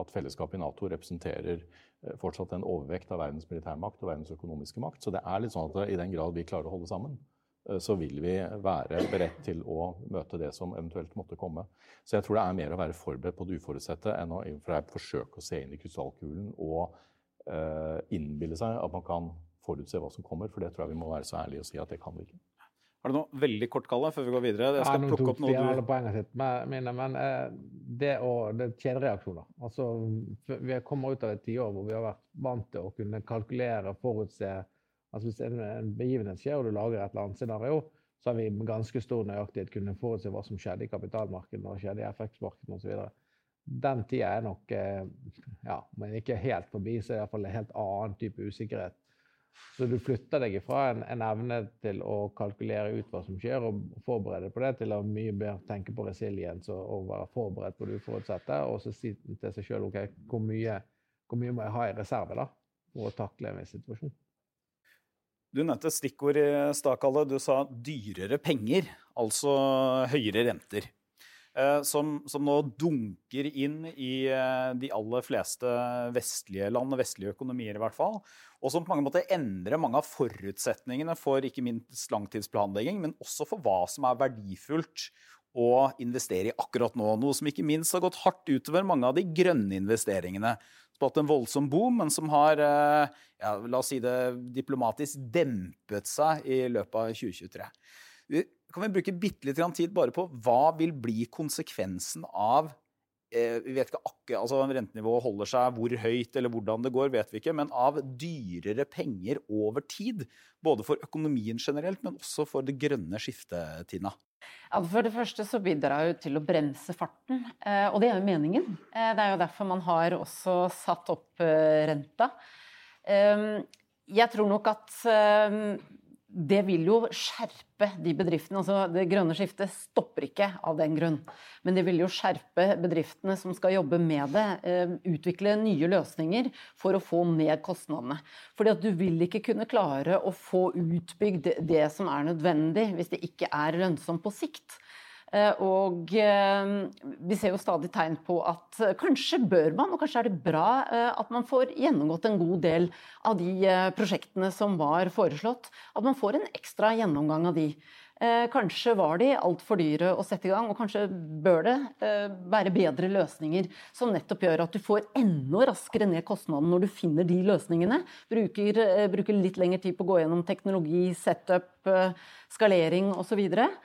at fellesskapet i Nato representerer Eh, fortsatt en overvekt av verdens militærmakt og verdens økonomiske makt. Så det er litt sånn at i den grad vi klarer å holde sammen, eh, så vil vi være beredt til å møte det som eventuelt måtte komme. Så jeg tror det er mer å være forberedt på det uforutsette enn å forsøke å se inn i krystallkulen og eh, innbille seg at man kan forutse hva som kommer. For det tror jeg vi må være så ærlige og si at det kan vi ikke. Har du noe veldig kort, Kalle, før vi går videre? Jeg skal ja, plukke opp noe du poenget sitt, men, men eh, det å, det kjedereaksjoner. Altså, vi kommer ut av et tiår hvor vi har vært vant til å kunne kalkulere, forutse altså Hvis en, en begivenhet skjer, og du lager et eller annet scenario, så har vi med ganske stor nøyaktighet kunnet forutse hva som skjedde i kapitalmarkedene og skjedde i FX-markedene osv. Den tida er nok, eh, ja, men ikke helt forbi, så er det iallfall en helt annen type usikkerhet så du flytter deg fra en, en, evne til å kalkulere ut hva som skjer, og forberede på det, til å mye mer tenke på resiliens og, og, være forberedt på det uforutsette, og så si til seg sjøl OK, hvor mye, hvor mye, må jeg ha i reserve da, for å takle en viss situasjon? Du nevnte stikkord i Stakalle. Du sa dyrere penger, altså høyere renter. Eh, som, som, nå dunker inn i eh, de aller fleste vestlige land, vestlige økonomier i hvert fall. Og som på mange måter endrer mange av forutsetningene for ikke minst langtidsplanlegging, men også for hva som er verdifullt å investere i akkurat nå. Noe som ikke minst har gått hardt utover mange av de grønne investeringene. Som en voldsom boom, men som har eh, ja, la oss si det diplomatisk dempet seg i løpet av 2023 kan vi bruke bitte litt tid bare på hva vil bli konsekvensen av eh, vi vet ikke akkurat, altså Rentenivået holder seg hvor høyt eller hvordan det går, vet vi ikke. Men av dyrere penger over tid. Både for økonomien generelt, men også for det grønne skiftet, Tina. Ja, for det første så bidrar jo til å bremse farten, eh, og det er jo meningen. Eh, det er jo derfor man har også satt opp renta. Jeg tror nok at det vil jo skjerpe de bedriftene. altså Det grønne skiftet stopper ikke av den grunn. Men det vil jo skjerpe bedriftene som skal jobbe med det, eh, utvikle nye løsninger for å få ned kostnadene. Fordi at du vil ikke kunne klare å få utbygd det som er nødvendig, hvis det ikke er lønnsomt på sikt. Eh, og eh, vi ser jo stadig tegn på at eh, kanskje bør man, og kanskje er det bra, at man får gjennomgått en god del av de prosjektene som var foreslått. At man får en ekstra gjennomgang av de. Kanskje var de altfor dyre å sette i gang, og kanskje bør det være bedre løsninger som nettopp gjør at du får enda raskere ned kostnaden når du finner de løsningene. Bruker, bruker litt lengre tid på å gå gjennom teknologi, setup, skalering osv. Eh,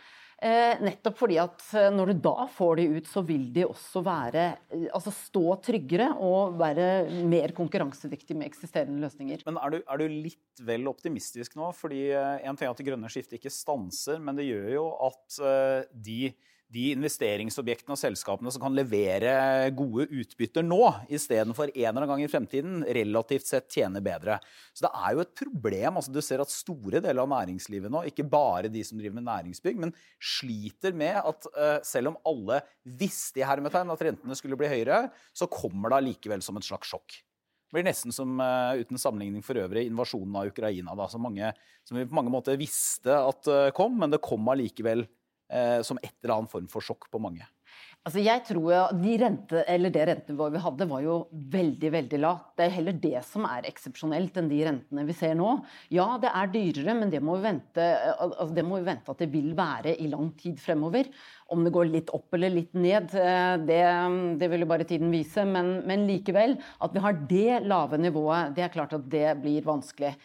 nettopp fordi at eh, når du da får de ut, så vil de også være eh, Altså stå tryggere og være mer konkurransedyktige med eksisterende løsninger. Men er du, er du litt vel optimistisk nå? Fordi en ting er at det grønne skiftet ikke stanser, men det gjør jo at de de investeringsobjektene og selskapene som kan levere gode utbytter nå, istedenfor en eller annen gang i fremtiden, relativt sett tjener bedre. Så det er jo et problem. altså Du ser at store deler av næringslivet nå, ikke bare de som driver med næringsbygg, men sliter med at uh, selv om alle visste i hermetegn at rentene skulle bli høyere, så kommer det allikevel som et slags sjokk. Det blir nesten som, uh, uten sammenligning for øvrig, invasjonen av Ukraina, da, som, mange, som vi på mange måter visste at uh, kom, men det kom allikevel som et eller annet form for sjokk på mange. Altså jeg tror de rente, Det rentenivået vi hadde, var jo veldig veldig lavt. Det er heller det som er eksepsjonelt enn de rentene vi ser nå. Ja, det er dyrere, men det må, vi vente, altså det må vi vente at det vil være i lang tid fremover. Om det går litt opp eller litt ned, eh, det, det vil jo bare tiden vise. Men, men, likevel, at vi har det lave nivået, det er klart at det blir vanskelig.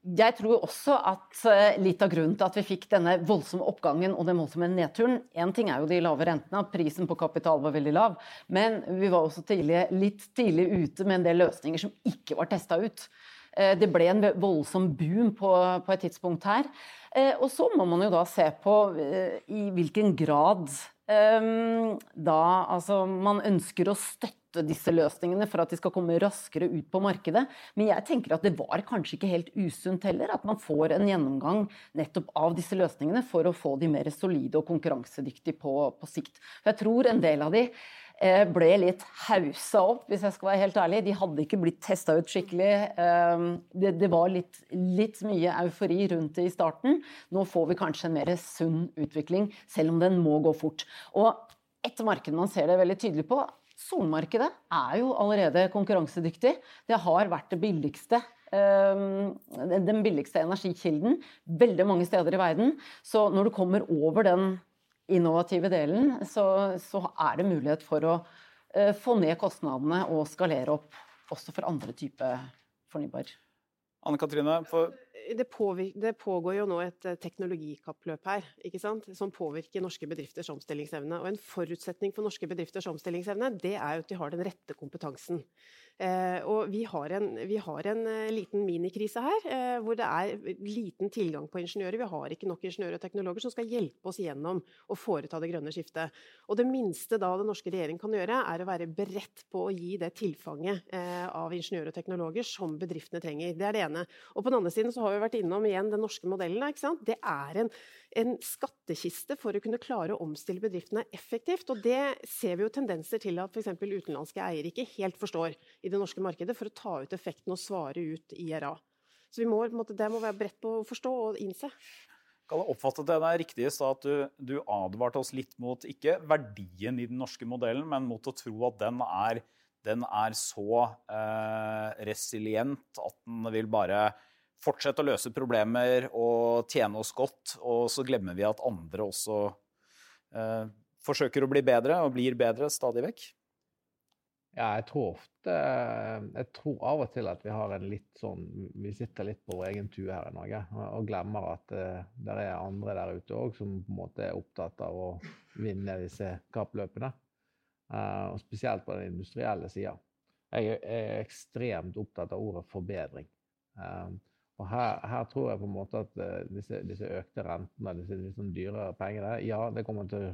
Jeg tror også at eh, litt av grunnen til at vi fikk denne voldsomme oppgangen og den voldsomme nedturen Én ting er jo de lave rentene, at prisen på kapital var veldig lav. Men vi var også tidlig, litt tidlig ute med en del løsninger som ikke var testa ut. Eh, det ble en voldsom boom på, på et tidspunkt her. Eh, og så må man jo da se på i hvilken grad da altså man ønsker å støtte disse løsningene for at de skal komme raskere ut på markedet. Men jeg tenker at det var kanskje ikke helt usunt heller at man får en gjennomgang nettopp av disse løsningene for å få de mer solide og konkurransedyktige på, på sikt. Jeg tror en del av de eh, ble litt haussa opp, hvis jeg skal være helt ærlig. De hadde ikke blitt testa ut skikkelig. Ehm, det, det var litt, litt, mye eufori rundt det i starten. Nå får vi kanskje en mer sunn utvikling, selv om den må gå fort. Og et marked man ser det veldig tydelig på, Solmarkedet er jo allerede konkurransedyktig. Det har vært det billigste ehm, den billigste energikilden veldig mange steder i verden. Så når du kommer over den innovative delen, så, så er det mulighet for å uh, få ned kostnadene og skalere opp også for andre typer fornybar. Anne Katrine, for det, det, pågår jo nå et eh, teknologikappløp her, som påvirker norske bedrifters omstillingsevne. Og en forutsetning for norske bedrifters omstillingsevne, det er jo at de har den rette kompetansen. Eh, og vi har, en, vi har en eh, liten minikrise her, eh, hvor det er liten tilgang på ingeniører. Vi har ikke nok ingeniører og teknologer som skal hjelpe oss gjennom å foreta det grønne skiftet. Og det minste da den norske regjeringen kan gjøre, er å være beredt på å gi det tilfanget av ingeniører og teknologer som bedriftene trenger. Det er det ene. Og på den andre siden så har vi vært innom igjen den norske modellen. Det er en en skattkiste for å kunne klare å omstille bedriftene effektivt. Og det ser vi jo tendenser til at f.eks. utenlandske eiere ikke helt forstår i det norske markedet for å ta ut effekten og svare ut IRA. Så må, det må være bredt på å forstå og innse. Kalle, oppfattet jeg deg riktig i stad at du, du, advarte oss litt mot ikke verdien i den norske modellen, men mot å tro at den er, den er så eh, resilient at den vil bare fortsette å løse problemer og tjene oss godt, og så glemmer vi at andre også eh, forsøker å bli bedre og blir bedre stadig vekk? Ja, jeg tror ofte Jeg tror av og til at vi har en litt sånn Vi sitter litt på vår egen tue her i Norge og glemmer at uh, det er andre der ute òg som på en måte er opptatt av å vinne disse kappløpene. Uh, og spesielt på den industrielle sida. Jeg er ekstremt opptatt av ordet forbedring. Uh, og her, her, tror jeg på en måte at uh, disse, disse, økte rentene, disse disse dyrere pengene, ja, det kommer, til,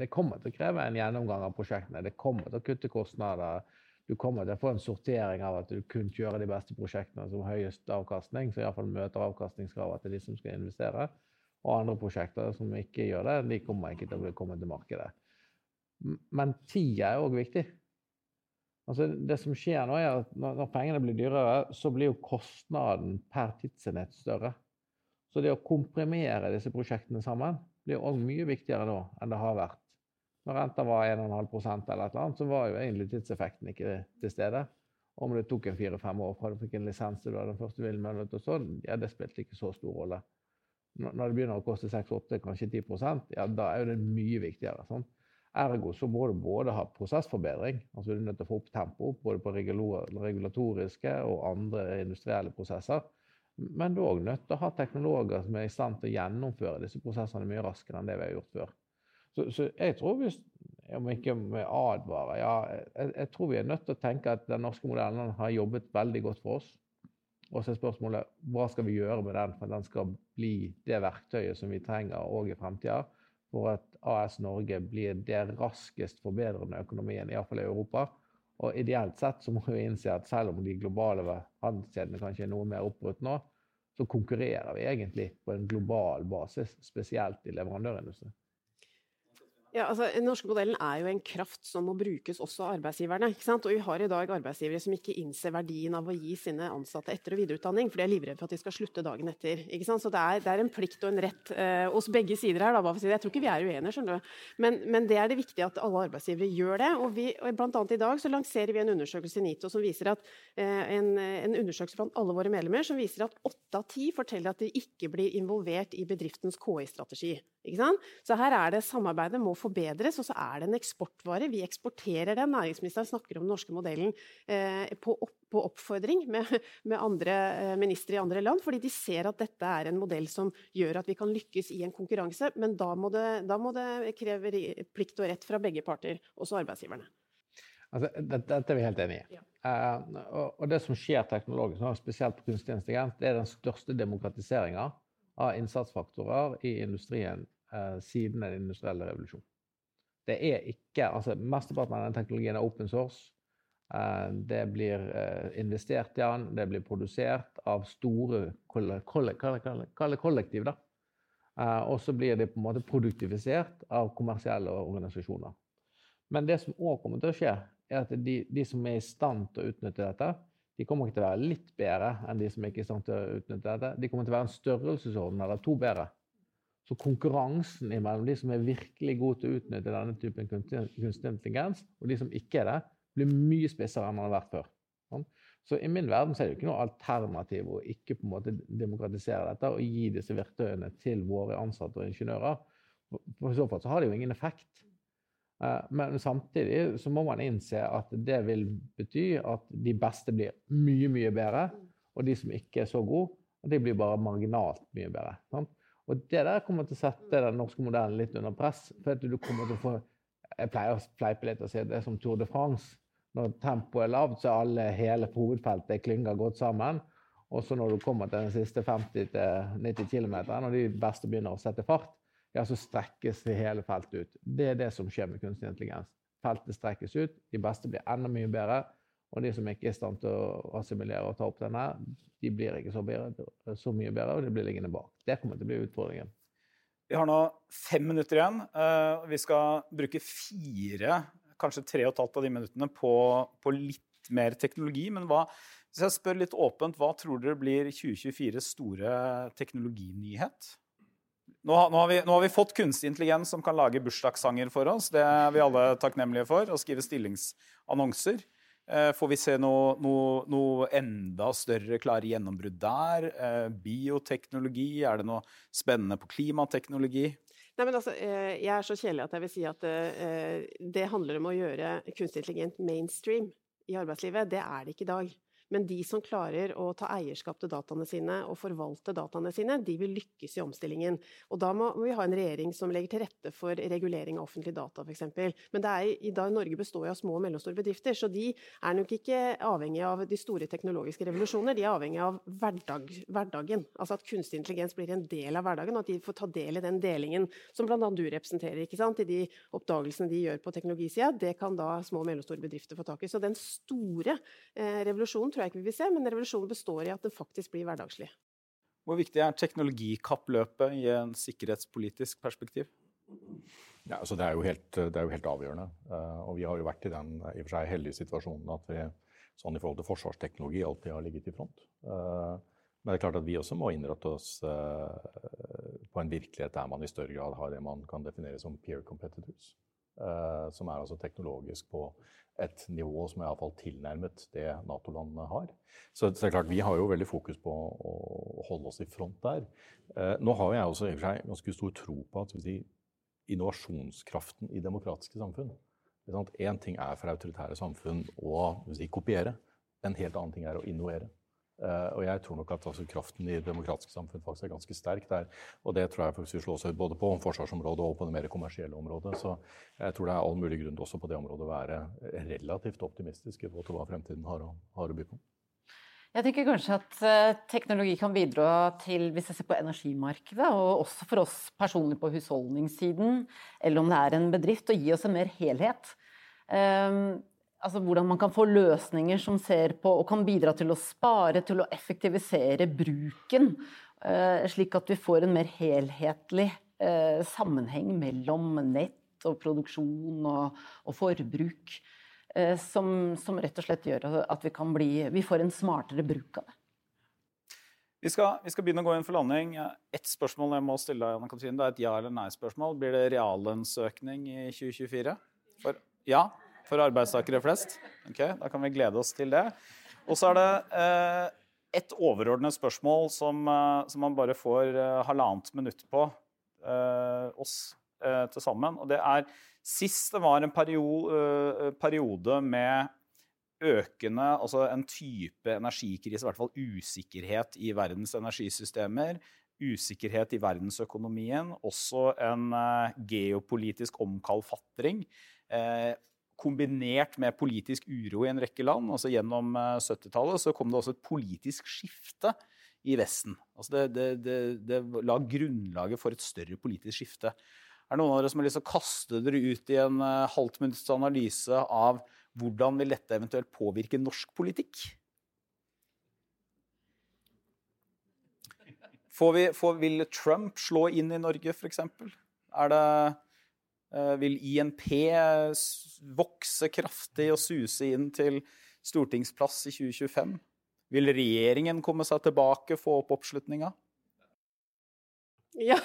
det kommer til å kreve en gjennomgang av prosjektene. Det kommer til å kutte kostnader. Du kommer til å få en sortering av at du kun kjører de beste prosjektene som høyest avkastning, som iallfall møter avkastningskravet til de som skal investere. Og andre prosjekter som ikke gjør det, de kommer ikke til å komme til markedet. Men tid er òg viktig. Altså det som skjer nå, er at når, pengene blir dyrere, så blir jo kostnaden per tidsenhet større. Så det å komprimere disse prosjektene sammen blir òg mye viktigere nå enn det har vært. Når renta var 1,5 eller et eller annet, så var jo egentlig tidseffekten ikke til stede. Om det tok en fire-fem år fra du fikk en lisens til du hadde den første villmøllen, sånn, ja, det spilte ikke så stor rolle. Når det begynner å koste 6-8, kanskje 10% ja, da er jo det mye viktigere. Sånn. Ergo så må du både ha prosessforbedring, altså du er nødt til å få opp tempo både på regulatoriske og andre industrielle prosesser. Men du er òg nødt til å ha teknologer som er i stand til å gjennomføre disse prosessene mye raskere enn det vi har gjort før. Så, så jeg tror vi, om ikke vi advarer ja, jeg, jeg, tror vi er nødt til å tenke at den norske modellen har jobbet veldig godt for oss. Og så er spørsmålet hva skal vi gjøre med den for at den skal bli det verktøyet som vi trenger òg i fremtida for at AS Norge blir det raskest forbedrende økonomien, iallfall i Europa. Og ideelt sett så må vi innse at selv om de globale handelskjedene kanskje er noe mer oppbrutt nå, så konkurrerer vi egentlig på en global basis, spesielt i leverandørindustrien. Ja, altså, Den norske modellen er jo en kraft som må brukes også av arbeidsgiverne. ikke sant? Og Vi har i dag arbeidsgivere som ikke innser verdien av å gi sine ansatte etter- og videreutdanning, for de er livredde for at de skal slutte dagen etter. ikke sant? Så Det er, det er en plikt og en rett eh, hos begge sider her. da, bare for å si det. Jeg tror ikke vi er uenige, skjønner du. Men, men, det er det viktig at alle arbeidsgivere gjør det. og, vi, og blant annet I dag så lanserer vi en undersøkelse i NITO som viser at, eh, en, en, undersøkelse blant alle våre medlemmer som viser at åtte av ti forteller at de ikke blir involvert i bedriftens KI-strategi. Så her er det samarbeidet må forbedres, og så er det en eksportvare. Vi eksporterer den. Næringsministeren snakker om den norske modellen eh, på, opp, på, oppfordring med, med andre eh, ministre i andre land, fordi de ser at dette er en modell som gjør at vi kan lykkes i en konkurranse. Men da må det, da må det kreve plikt og rett fra begge parter, også arbeidsgiverne. Altså, dette, er vi helt enig i. Ja. Uh, og, og, det som skjer teknologisk, spesielt på kunstig intelligens, det er den største demokratiseringa av innsatsfaktorer i industrien siden den industrielle revolusjonen. Det er ikke, altså Mesteparten av den teknologien er open source. Uh, det blir uh, investert i den, det blir produsert av store koll koll koll kollektiv. da. og så blir det på en måte produktivisert av kommersielle organisasjoner. Men det som òg kommer til å skje, er at de, de, som er i stand til å utnytte dette, de kommer ikke til å være litt bedre enn de som ikke er i stand til å utnytte dette. De kommer til å være en størrelsesorden eller to bedre. Så konkurransen mellom de som er virkelig gode til å utnytte denne typen kunstig intelligens, og de som ikke er det, blir mye spissere enn man har vært før. Sånn. Så i min verden er det jo ikke noe alternativ å ikke på en måte demokratisere dette og gi disse verktøyene til våre ansatte og ingeniører. For i så fall så har det jo ingen effekt. Eh, men samtidig så må man innse at det vil bety at de beste blir mye, mye bedre, og de som ikke er så gode, de blir bare marginalt mye bedre. Sant? Og det der kommer til å sette den norske modellen litt under press. for du kommer til å få, Jeg pleier å fleipe litt og si at det er som Tour de France. Når tempoet er lavt, så er alle, hele hovedfeltet klynger godt sammen. Og så når du kommer til den siste 50-90 km, når de beste begynner å sette fart, ja, så strekkes det hele feltet ut. Det er det som skjer med kunstig intelligens. Feltet strekkes ut, de beste blir enda mye bedre. Og de som ikke er i stand til å assimilere og ta opp denne, de blir ikke så, bedre, så mye bedre, og de blir liggende bak. Det kommer til å bli utfordringen. Vi har nå fem minutter igjen. Eh, vi skal bruke fire, kanskje tre og et halvt av de minuttene på, på litt mer teknologi. Men hva, hvis jeg spør litt åpent, hva tror dere blir 2024 store teknologinyhet? Nå har, nå, har vi, nå har, vi, fått kunstig intelligens som kan lage bursdagssanger for oss. Det er vi alle takknemlige for. Og skrive stillingsannonser. Eh, får vi se noe, noe, noe, enda større klare gjennombrudd der? Eh, bioteknologi? Er det noe spennende på klimateknologi? Nei, men altså, eh, jeg er så kjedelig at jeg vil si at det handler om å gjøre kunstig intelligent mainstream i arbeidslivet. Det er det ikke i dag. Men de som klarer å ta eierskap til dataene sine og forvalte dataene sine, de vil lykkes i omstillingen. Og da må vi ha en regjering som legger til rette for regulering av offentlige data, f.eks. Men er, i dag Norge består av små og mellomstore bedrifter, så de er nok ikke avhengig av de store teknologiske revolusjoner. De er avhengig av hverdag, hverdagen. Altså at kunstig intelligens blir en del av hverdagen, og at de får ta del i den delingen som bl.a. du representerer. ikke sant? I de oppdagelsene de gjør på teknologisida. Det kan da små og mellomstore bedrifter få tak i. Så den store eh, revolusjonen tror jeg jeg ikke vi vil se, men revolusjonen består i at den faktisk blir hverdagslig. Hvor viktig er teknologikappløpet i en sikkerhetspolitisk perspektiv? Ja, altså det, er helt, det, er jo helt, avgjørende. Uh, og vi har jo vært i den i og for seg heldige situasjonen at vi sånn i forhold til forsvarsteknologi alltid har ligget i front. Uh, men det er klart at vi også må innrette oss uh, på en virkelighet der man i større grad har det man kan definere som peer competitors. som er altså teknologisk på et nivå som er iallfall tilnærmet det Nato-landene har. Så, det er klart, vi har jo veldig fokus på å holde oss i front der. Eh, nå har jeg også i og for seg ganske stor tro på at si, innovasjonskraften i demokratiske samfunn Én ting er for autoritære samfunn å si, kopiere, en helt annen ting er å innovere. Uh, og jeg tror nok at altså, kraften i demokratiske samfunn faktisk er ganske sterk der. Og det tror jeg faktisk vil slå seg ut både på forsvarsområdet og på det mer kommersielle området. Så jeg tror det er all mulig grunn også på det området å være relativt optimistisk i forhold til hva fremtiden har å, har å by på. Jeg tenker kanskje at uh, teknologi kan bidra til, hvis jeg ser på energimarkedet, og også for oss personlig på husholdningssiden, eller om det er en bedrift, å gi oss en mer helhet. Um, altså hvordan man kan få løsninger som ser på og kan bidra til å spare, til å effektivisere bruken. Eh, slik at vi får en mer helhetlig eh, sammenheng mellom nett og produksjon og, og forbruk. Eh, som, som, rett og slett gjør at vi, kan bli, vi får en smartere bruk av det. Vi skal, vi skal, begynne å gå inn for landing. Ett spørsmål jeg må stille deg, Anne Katrine. Det er et ja- eller nei-spørsmål. Blir det reallønnsøkning i 2024? For ja, for arbeidstakere flest. Ok, Da kan vi glede oss til det. Og så er det eh, et overordnet spørsmål som, eh, som, man bare får eh, halvannet minutt på. oss til sammen. Og det er Sist det var en periode, periode med økende, altså en type energikrise, i hvert fall usikkerhet i verdens energisystemer, usikkerhet i verdensøkonomien, også en geopolitisk omkalfatring. Eh, kombinert med politisk uro i en rekke land. altså Gjennom 70-tallet så kom det også et politisk skifte i Vesten. Altså det, det, det, la grunnlaget for et større politisk skifte. Er det noen av dere som har lyst til å kaste dere ut i en uh, halvt minutts analyse av hvordan vil dette eventuelt påvirke norsk politikk? Får vi, får, vil Trump slå inn i Norge, f.eks.? Er det Vil INP vokse kraftig og suse inn til stortingsplass i 2025? Vil regjeringen komme seg tilbake, få opp oppslutninga? Ja.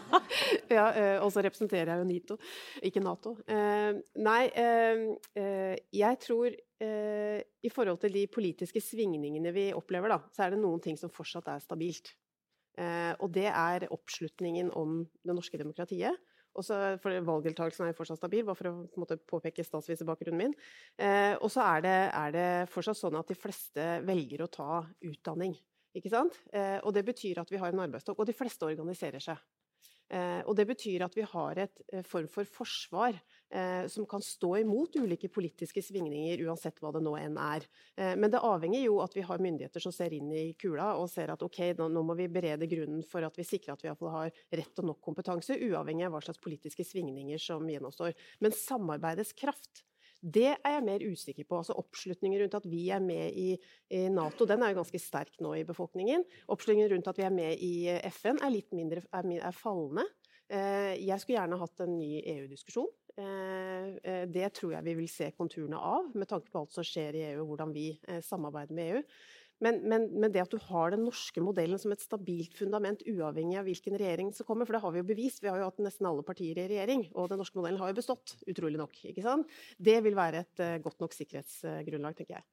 ja eh, og så representerer jeg jo NITO, ikke Nato. Eh, nei, eh, jeg tror i forhold til de politiske svingningene vi opplever, da, så er det noen ting som fortsatt er stabilt. og det er oppslutningen om det norske demokratiet. Også for Valgdeltakelsen er fortsatt stabil, bare for å måte, påpeke statsviserbakgrunnen min. og så er er det fortsatt sånn at de fleste velger å ta utdanning. Ikke sant? Eh, og det betyr at vi har en arbeidsstokk. Og de fleste organiserer seg. Eh, og det betyr at vi har et eh, form for forsvar eh, som kan stå imot ulike politiske svingninger, uansett hva det nå enn er. Eh, men det avhenger jo at vi har myndigheter som ser inn i kula og ser at ok, nå, må vi berede grunnen for at vi sikrer at vi har rett og nok kompetanse, uavhengig av hva slags politiske svingninger som gjennomstår. Men samarbeidets kraft det er jeg mer usikker på. Altså Oppslutningen rundt at vi er med i, Nato, den er jo ganske sterk nå i befolkningen. Oppslutningen rundt at vi er med i FN er litt mindre er, er fallende. Eh, jeg skulle gjerne hatt en ny EU-diskusjon. Eh, eh, det tror jeg vi vil se konturene av, med tanke på alt som skjer i EU og hvordan vi samarbeider med EU. Men, men, men, det at du har den norske modellen som et stabilt fundament, uavhengig av hvilken regjering som kommer, for det har vi jo bevist, vi har jo hatt nesten alle partier i regjering, og den norske modellen har jo bestått, utrolig nok. ikke sant? Det vil være et godt nok sikkerhetsgrunnlag, tenker jeg.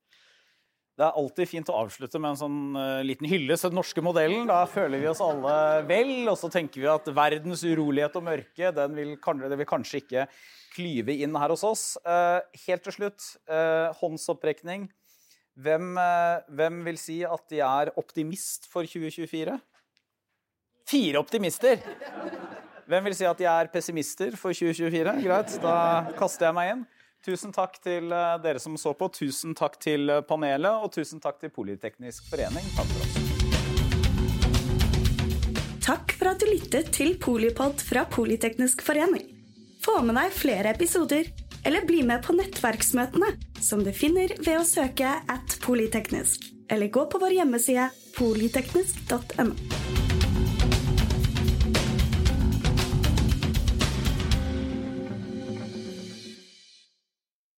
Det er alltid fint å avslutte med en sånn uh, liten hyllest til den norske modellen. Da føler vi oss alle vel, og så tenker vi at verdens urolighet og mørke den vil, det vil kanskje ikke klyve inn her hos oss. Uh, helt til slutt, håndsopprekning. Hvem, hvem, vil si at de er optimist for 2024? Fire optimister! Hvem vil si at de er pessimister for 2024? Greit, da kaster jeg meg inn. Tusen takk til eh, dere som så på, tusen takk til eh, panelet, og tusen takk til Politeknisk forening. Takk for oss. Takk for at du lyttet til Polipod fra Politeknisk forening. Få med deg flere episoder eller bli med på nettverksmøtene, som du finner ved å søke at polyteknisk, eller gå på vår hjemmeside polyteknisk.no.